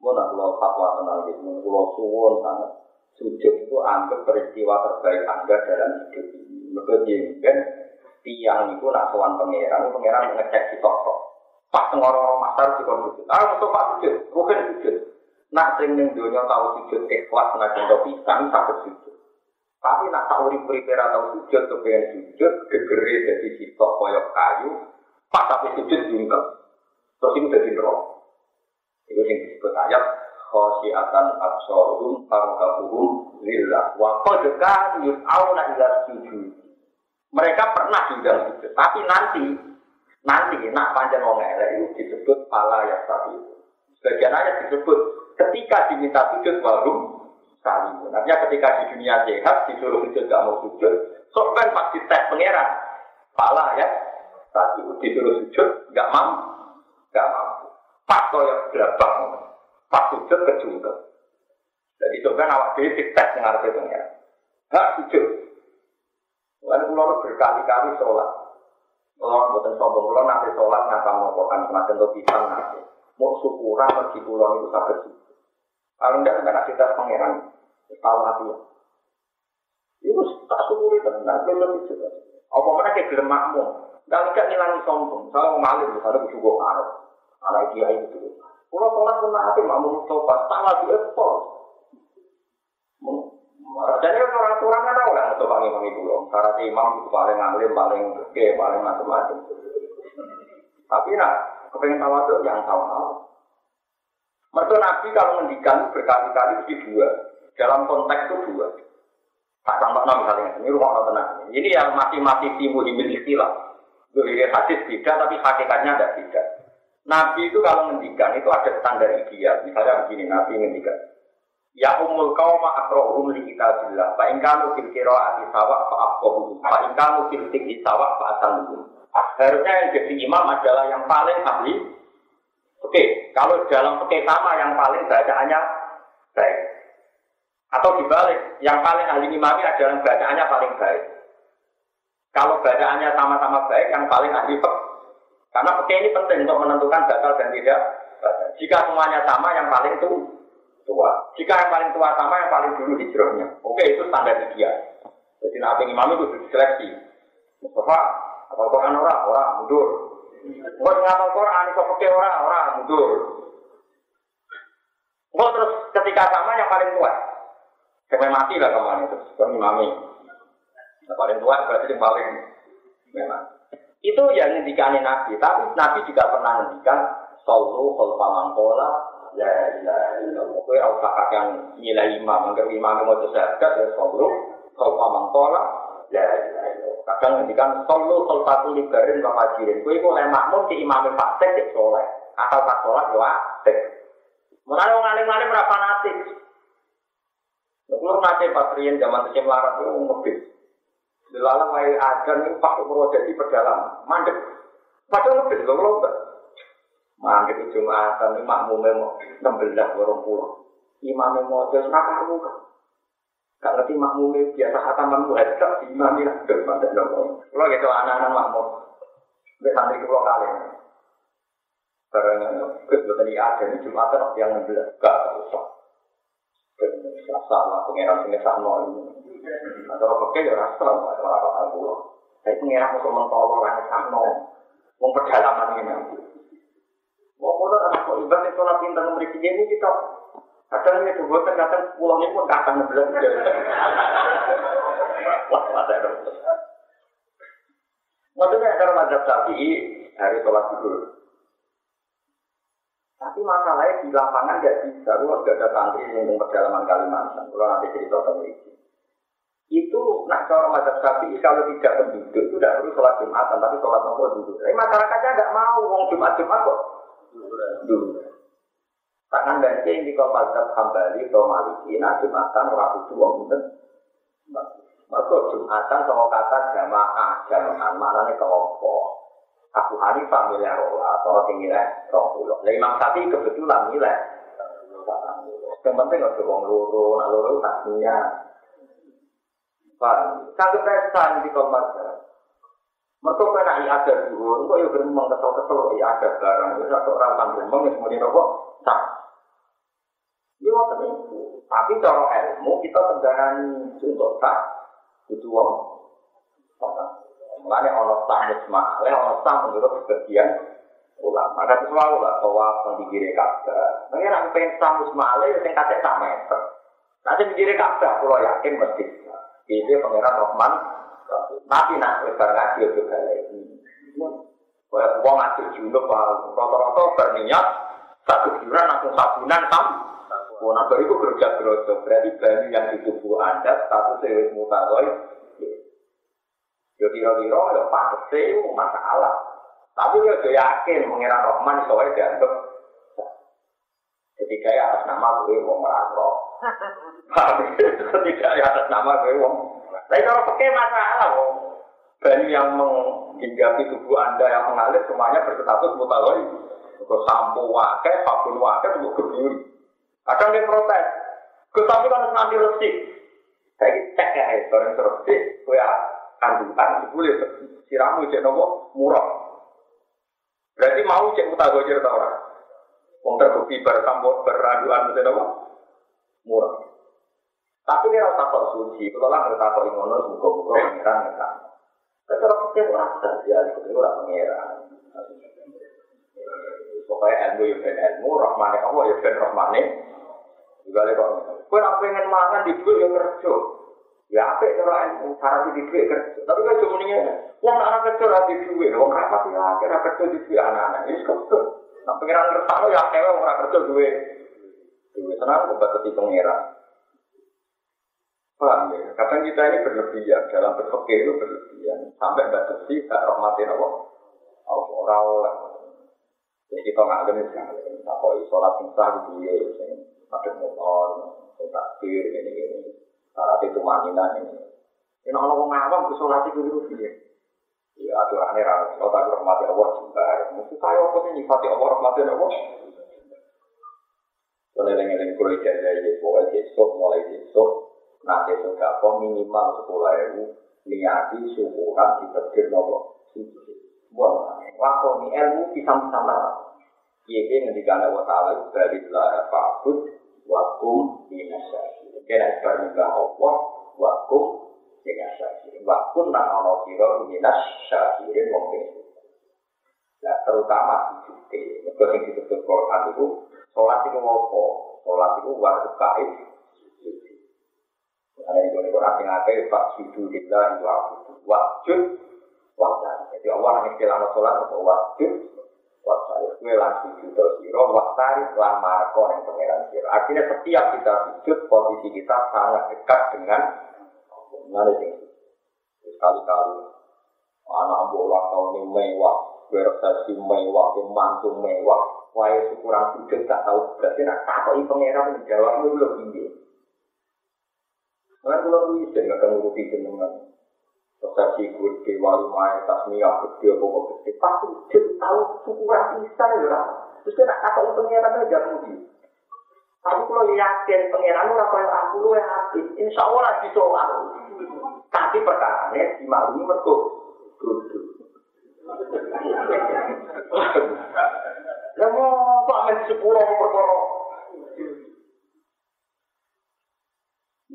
Mau nak kalau fatwa tenang gitu, kalau suwon sangat sujud itu anggap peristiwa terbaik anda dalam hidup ini. Mereka tiang itu nak sowan pangeran, pangeran ngecek toko. Pas ngoro masar di sujud. Ah, untuk pak sujud, bukan sujud. Nak sering ning dunia tahu sujud ikhlas nak contoh pisang sakit sujud. Tapi nak tahu di prepare atau sujud kepengen sujud, gegeri jadi sitok koyok kayu, pas tapi sujud jungkel. Terus ini jadi roh. Itu yang disebut ayat khosyiatan absorum farhabuhum lillah wa qad kan yus'auna ila sujud. Mereka pernah diundang sujud, tapi nanti nanti nak panjang wong elek itu disebut pala ya tapi sebagian ayat disebut ketika diminta sujud warum kali. Artinya ketika di dunia sehat disuruh sujud gak mau sujud, sok kan pasti tes pangeran pala ya tapi disuruh sujud gak mampu, gak mampu. Pas koyok berapa pas sujud kejungkel. Jadi coba awak dhewe tes ngarep pengen. Hak sujud. Lalu berkali-kali sholat. Kalau buatan sombong pulau nanti sholat ngapa mau kan semakin lebih pisang nanti. Mau syukuran pergi pulau itu sakit. Kalau enggak enggak kita pangeran. Tahu hati. Itu tak syukuri tenang. Belum sujud. Apa mana kayak gelem makmum. Dan enggak ngilangi sombong. Kalau mau maling misalnya bersyukur arah. Anak dia itu. Kalau sholat pun nanti makmum Mustafa, tak lagi ekspor. Jadi kan orang tua nggak tahu lah untuk panggil panggil pulau. Karena imam itu paling alim, paling gede, paling macam-macam. Tapi nak kepengen tahu tuh yang tahu tahu. Mertua Nabi kalau mendikan berkali-kali mesti dua. Dalam konteks itu dua. Tak sampai nabi misalnya ini rumah tenang. Ini yang masih-masih timbul di istilah. Dulu hadis beda, tapi hakikatnya tidak beda. Nabi itu kalau ngendikan itu ada standar ideal. Misalnya begini, Nabi ngendikan. Ya umul kauma akrohum li kitabillah. Fa in kanu fil qiraati sawa fa afqahu. Fa in kanu fil fiqhi fa asaluhum. Harusnya yang jadi imam adalah yang paling ahli. Oke, kalau dalam fikih sama yang paling bacaannya baik. Atau dibalik, yang paling ahli imami adalah yang bacaannya paling baik. Kalau bacaannya sama-sama baik, yang paling ahli fikih karena peke ini penting untuk menentukan batal dan tidak Jika semuanya sama, yang paling itu tua. Jika yang paling tua sama, yang paling dulu hijrahnya. Oke, itu standar ideal. Jadi nabi imam itu diseleksi. Mustafa, apa Quran orang, orang mundur. Buat ngapal Quran, itu peke orang, orang mundur. Enggak terus ketika sama yang paling tua. Sampai mati lah kemarin itu, kan imami. Yang paling tua berarti yang paling memang. Itu yang ngendikane Nabi, tapi Nabi juga pernah ngendikan Sallu khalfa mangkola Ya ilaha illallah Kowe ora nilai imam Angger imam mau tersekat ya sallu khalfa mangkola Ya ilaha illallah Kadang ngendikan Sallu khalfa kulibarin wa fajirin. Kowe oleh makmum di imam fasik di soleh. Atau pas sholat ya wasik Mulai wong alim-alim berapa fanatik. Kalau nanti pas rian zaman kecil larat itu ngebis. Dilalang wae ajan ini pak umur jadi pedalaman, mandek. Padahal lebih loh lomba. Mandek itu jumatan ini makmumnya mau enam belas orang pulau. Imamnya mau jadi nakal muka. Gak ngerti makmumnya biasa hataman muhajab di imamnya ada mandek dong. Kalau gitu anak-anak makmum, nggak santri pulau kali. Karena kebetulan ini ada di jumatan yang enam belas, gak usah. Salah pengeran sini sama ini. Atau apa ya rasa lah, atau apa apa pulau. Saya pengen untuk mentolong orang sana, mau perjalanan ini. Mau foto anak kok ibarat itu nabi pintar memberi ini kita. Kadang ini dua kadang pulangnya pun kadang ngebelas. Wah, masa itu. Maksudnya ada mazhab sapi hari sholat dulu. Tapi masalahnya di lapangan nggak bisa. Kalau nggak ada santri yang perjalanan Kalimantan, kalau nanti cerita tentang itu itu nak cara mazhab syafi'i kalau tidak penduduk itu tidak perlu sholat jumatan tapi sholat nopo dulu. Tapi masyarakatnya tidak mau uang jumat jumat kok. Tangan dan yang di kau mazhab hambali atau maliki nah jumatan orang uang itu. Maka Jumatan sama kata jamaah, jamaah maknanya kelompok. Abu Hanifah milih rola, atau tinggi lah, rong pulau. Lah Imam Syafi'i kebetulan milih. Yang penting ada wong loro, nak loro tak punya. Paham? Sanggup pesta di kompas. Mereka kena ada dulu, kok ya geremeng kesel-kesel ada barang, itu satu orang kan geremeng, ya semuanya nopo, tak. Ini waktu itu. Tapi cara ilmu kita tegarani untuk tak, itu wong. Mulanya ono tak musma'ale, ono tak menurut sebagian ulama. Kata selalu lah, bahwa pendiri kabda. Nanti orang pengen tak musma'ale, ya yang kata tak meter. Nanti pendiri kabda, kalau yakin mesti. Ini pengiran Rahman, tapi nak lebar ngaji itu lagi. Kayak uang ngaji junub, rata-rata berniat satu bulan langsung sabunan tam. Nah itu kerja gerosok. Berarti banyu yang di tubuh anda satu sewa mutawai. Ya kira-kira ya pantas masalah. Tapi saya yakin mengira Rahman soalnya dianggap ketika ya atas nama gue mau merangkok. Ketika ya atas nama gue mau tapi kalau pakai masalah, oh. banyu yang menghinggapi tubuh anda yang mengalir semuanya berstatus mutawai. Untuk sampo wake, sabun wake, untuk kebiuri. Kadang dia protes. Tapi kan nanti resik. Saya cek ya, bareng resik. Gue kandungan, boleh siramu cek nopo murah. Berarti mau cek mutawai tau orang. Wong terbukti bersampo beraduan mesti nopo murah. Tapi ini rasa kok suci, kalau lah ngerti kok ngono, buka-buka pengiran ngerti. Tapi kalau kita orang saja, itu orang pengiran. Pokoknya ilmu ya ben ilmu, rahmane Allah ya ben rahmane. Juga kok, kue nak pengen mangan di duit ya kerja. Ya apa itu ilmu, cara di duit kerja. Tapi kan cuma ini, uang anak kerja di duit, uang rapat ya kerja di duit anak-anak. Ini kerja. Nah pengiran ngerti ya akhirnya uang kerja duit. Duit tenang, batasi pengiran. Paham ya? Kadang kita ini berlebihan dalam berpikir itu berlebihan sampai batasi tak rahmatin Allah. Allah orang Jadi kita ngalim ya, apa sholat insah di dia, ada motor, takbir ini ini, syarat itu manina ini. Ini orang ngawam ke sholat itu dulu dia. Ya aturannya ramai, kalau tak rahmati Allah juga. Mesti saya apa sih nyifati Allah rahmati Allah? Yang kulit aja ya, pokoknya besok mulai besok nanti sudah minimal sepuluh ribu niati syukuran di tegir nopo waktu ini ilmu bisa sama iya dia ngendikan Allah dari lara fakut wakum dinasasi kena ibadah Allah wakum dinasasi wakum nang ono kira dinasasi wong Nah, terutama di sini, itu yang disebut Quran itu, sholat itu apa? Sholat itu waktu kait, ada yang boleh orang yang ada pak sudu kita itu wajud wajud. Jadi Allah hanya istilah sholat atau wajud wajud. Kue langsung sujud siro waktari lan marko yang pangeran siro. Artinya setiap kita sujud posisi kita sangat dekat dengan Mana sih? Sekali-kali anak bola tahun ini mewah, bersesi mewah, mantu mewah, wae syukuran sujud tak tahu berarti nak takoi pangeran menjawab itu belum tinggi. Karena kalau bisa nggak akan nguruti jenengan. Persepsi gede, wali main, tasmiyah, gede, pokok gede. Pasti jadi tahu ukuran bisa ya. Terus dia nak kata pengiran aja mudi. Tapi kalau yakin pengiran ora kaya aku lu hati, insya Allah lagi soal. Tapi perkara ini dimaklumi mergo duduk. Ya mau pak men sepuluh perkara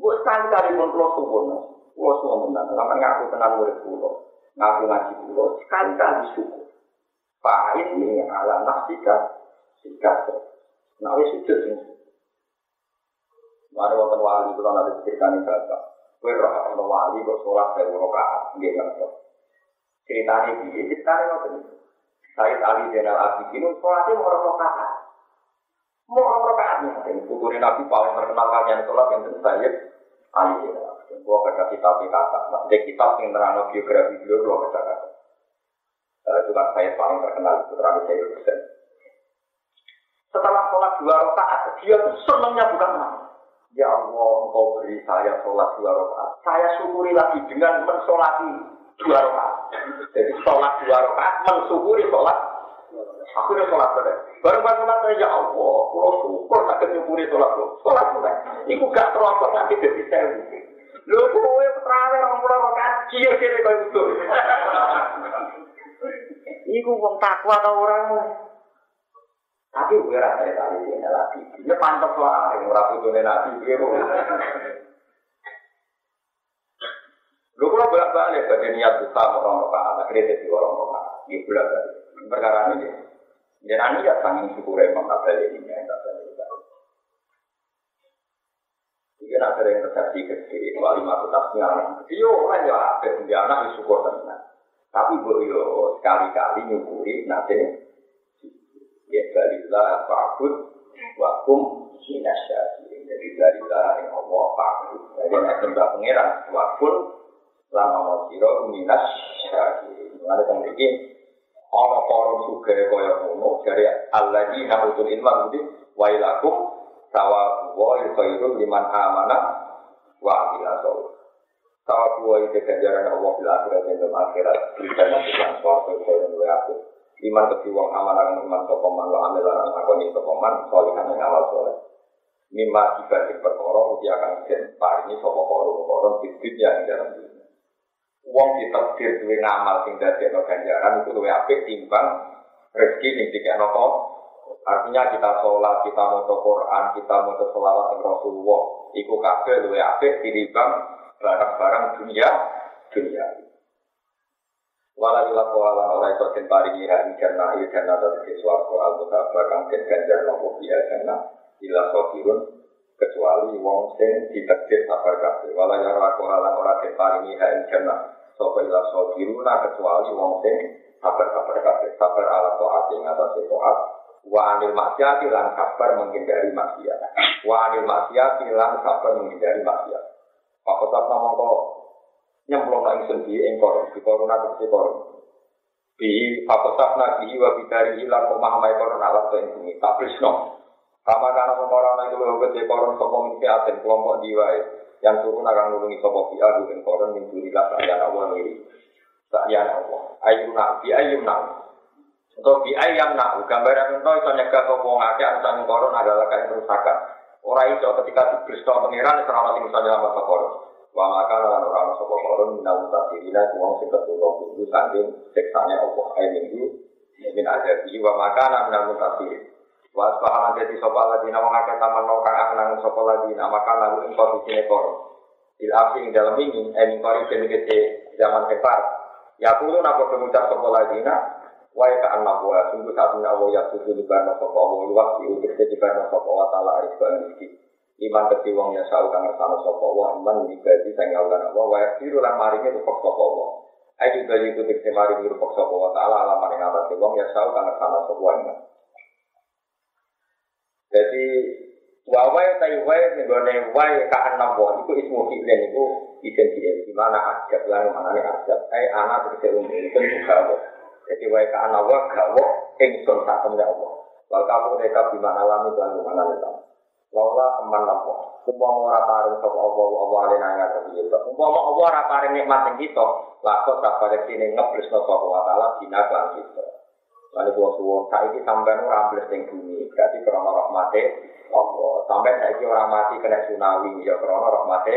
Gue sekali kali pun pulau suwun, pulau suwun benar. Sama ngaku tenang murid pulau, ngaku ngaji pulau, sekali kali syukur. Pak ini ala nafsika, sikat. Nah, wis sujud sing. Mari wonten wali kula nanti ceritani bapak. Kowe roh ana wali kok salat sewu rakaat, nggih ngerti. Ceritane piye? Ceritane ngoten. Said Ali Zainal Abidin sholatnya mau orang rakaat. Mau orang rakaatnya. Ini tuturin Nabi paling terkenal kalian sholat yang tentu saya Ali Gua baca kitab kata, maksudnya kitab yang terang biografi beliau, gua baca kata. Itu kan saya paling terkenal itu terang saya. Setelah sholat dua rakaat, dia tuh senangnya bukan main. Ya Allah, engkau beri saya sholat dua rakaat. Saya syukuri lagi dengan mensolati dua rakaat. Jadi sholat dua rakaat, mensyukuri sholat. Aku udah sholat pada. Baru pas sholat ya Allah, kalau syukur tak nyukuri sholat lo. Sholat sudah. Iku gak terlalu nanti jadi sewu. Lho kowe terawih orang pulau rakaat, kiyo kene kau itu. Iku wong takwa tau orang. Tapi gue rasa ya tadi ini lagi. Ini pantas lah, yang murah putune nabi gitu. Lu kalau bolak balik bagi niat buka orang orang akhirnya jadi orang orang. Ini bolak balik. Perkara ini, dia niat tanggung syukur emang kata ini yang kata ini. Ini ada yang terjadi kecil, wali masuk tasnya. Yo, kan ya, ada dia anak syukur tenang. Tapi gue yo sekali-kali nyukuri nanti ya balilah fakut wakum minasyati. Jadi balilah yang Allah fakut. Jadi mbak pangeran wakul lama mau siro minasyati. Mengenai yang ini Ono korum suge kaya ngono dari Allah di nahutul ilmu itu wailakum sawa wa khairu liman amana wa Tawa dua itu ganjaran Allah bila akhirat dan akhirat Bisa nanti yang suatu dan aku Iman keti wong aman akan iman sokoman Wa amil akan akoni sokoman Solihan yang awal soleh Mimma dibanding perkara Uji akan den paringi sopo korum korum Bidbid yang dalam dunia Wong ditakdir duwe ngamal sing dadi ganjaran itu luwe apik timbang rezeki sing dikekno Artinya kita sholat, kita mau Quran, kita mau sholawat Rasulullah, iku kabeh luwe apik tinimbang barang-barang dunia dunia. Walau laku ala orang itu den paringi hari il jannah dari suarco al mutabar kang den ganjar nopo dia jannah ila sofirun kecuali wong sing ditakdir sabar kabeh. Walau ya laku ala orang den paringi hari jannah sopo ila sofiruna kecuali wong sing sabar sabar kabeh. Sabar ala toat yang atas toat. Wa anil maksiati lan sabar menghindari maksiat. Wa anil maksiati lan sabar menghindari maksiat. Pak Kota kok nyemplung nang sendi engkor di korona ke koron. Bi Pak Kota nabi wa bidari hilang omah mai koron alat tuh ini tak prisno. Kama karena mengkorona itu lo ke koron sopo misi aten kelompok diwai yang turun akan nulungi sopo bi adu dan koron min dunilah saya awal ngiri. Saya Allah. Ayu nak bi ayu nak. Untuk bi ayam nak gambaran itu itu nyegah sopo ngake ansan koron adalah kain kerusakan. Orang itu ketika diberisto pengiran serama sing bisa nyelamat. Wa maka lan ora sapa koron minal mutasirina wong sing ketulung kudu saking siksane Allah ae minggu min ada di wa maka lan minal mutasirin. Wa asbahan dadi sapa lagi nama ngake taman no kang anang sapa lagi nama kan lalu ing posisine koron. Il afi dalam ini eh mingkori zaman hebat. Ya kulo napa pengucap sapa lagi Wai ka anak wa sungguh satunya Allah ya sudah di karena sapa Allah waktu untuk di karena sapa wa taala rezeki. Iman keti wong ya sau kang ngersano sapa wa iman dibagi sing ngawulan Allah wa yaktiru lan maringe rupok sapa wa. Ayo juga itu tekse maringe rupok sapa wa taala ing atas wong ya sau kang ngersano sapa wa iman. Jadi wawai tai wai nenggone wai ka anak wa itu ismu fi'len itu isim di mana ajab lan mana ajab. Ai anak tegese umum juga jadi wae ka ana wa gawo ingsun sak temne Allah. Wal kamu mereka bimana lami dan bimana lita. Laula teman nopo. Umpama ora paring sapa Allah Allah alena ing atas kita. Umpama Allah ora paring nikmat ing kita, lakon tak pada sini ngeblesno sapa wa taala dina lan kita. Lalu gua suwon saiki sampean ora ambles ning bumi, berarti krana rahmate Allah. Sampai saiki ora mati kena tsunami ya krana rahmate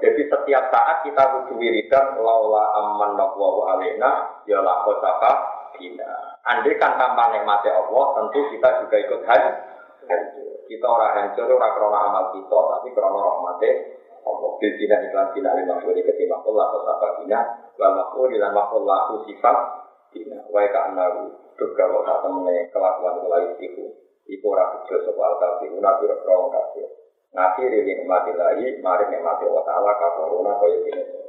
jadi setiap saat kita butuh wiridan laula aman wa alena ya lakot apa bina. Andai kan tanpa nikmat Allah tentu kita juga ikut hancur. Kita orang hancur orang krono amal kita tapi krono rahmate Allah. Bil dina iklan dina lima kali ketima Allah lakot apa bina wal makul dilan makul laku sifat bina. Wa ka anaru duga wa temene kelakuan kelakuan itu. Iku ora bejo sapa al-kafiruna biro kafir. Ngakhiri nikmati lahi, mari nikmati wa ta'ala kafaruna kaya gini.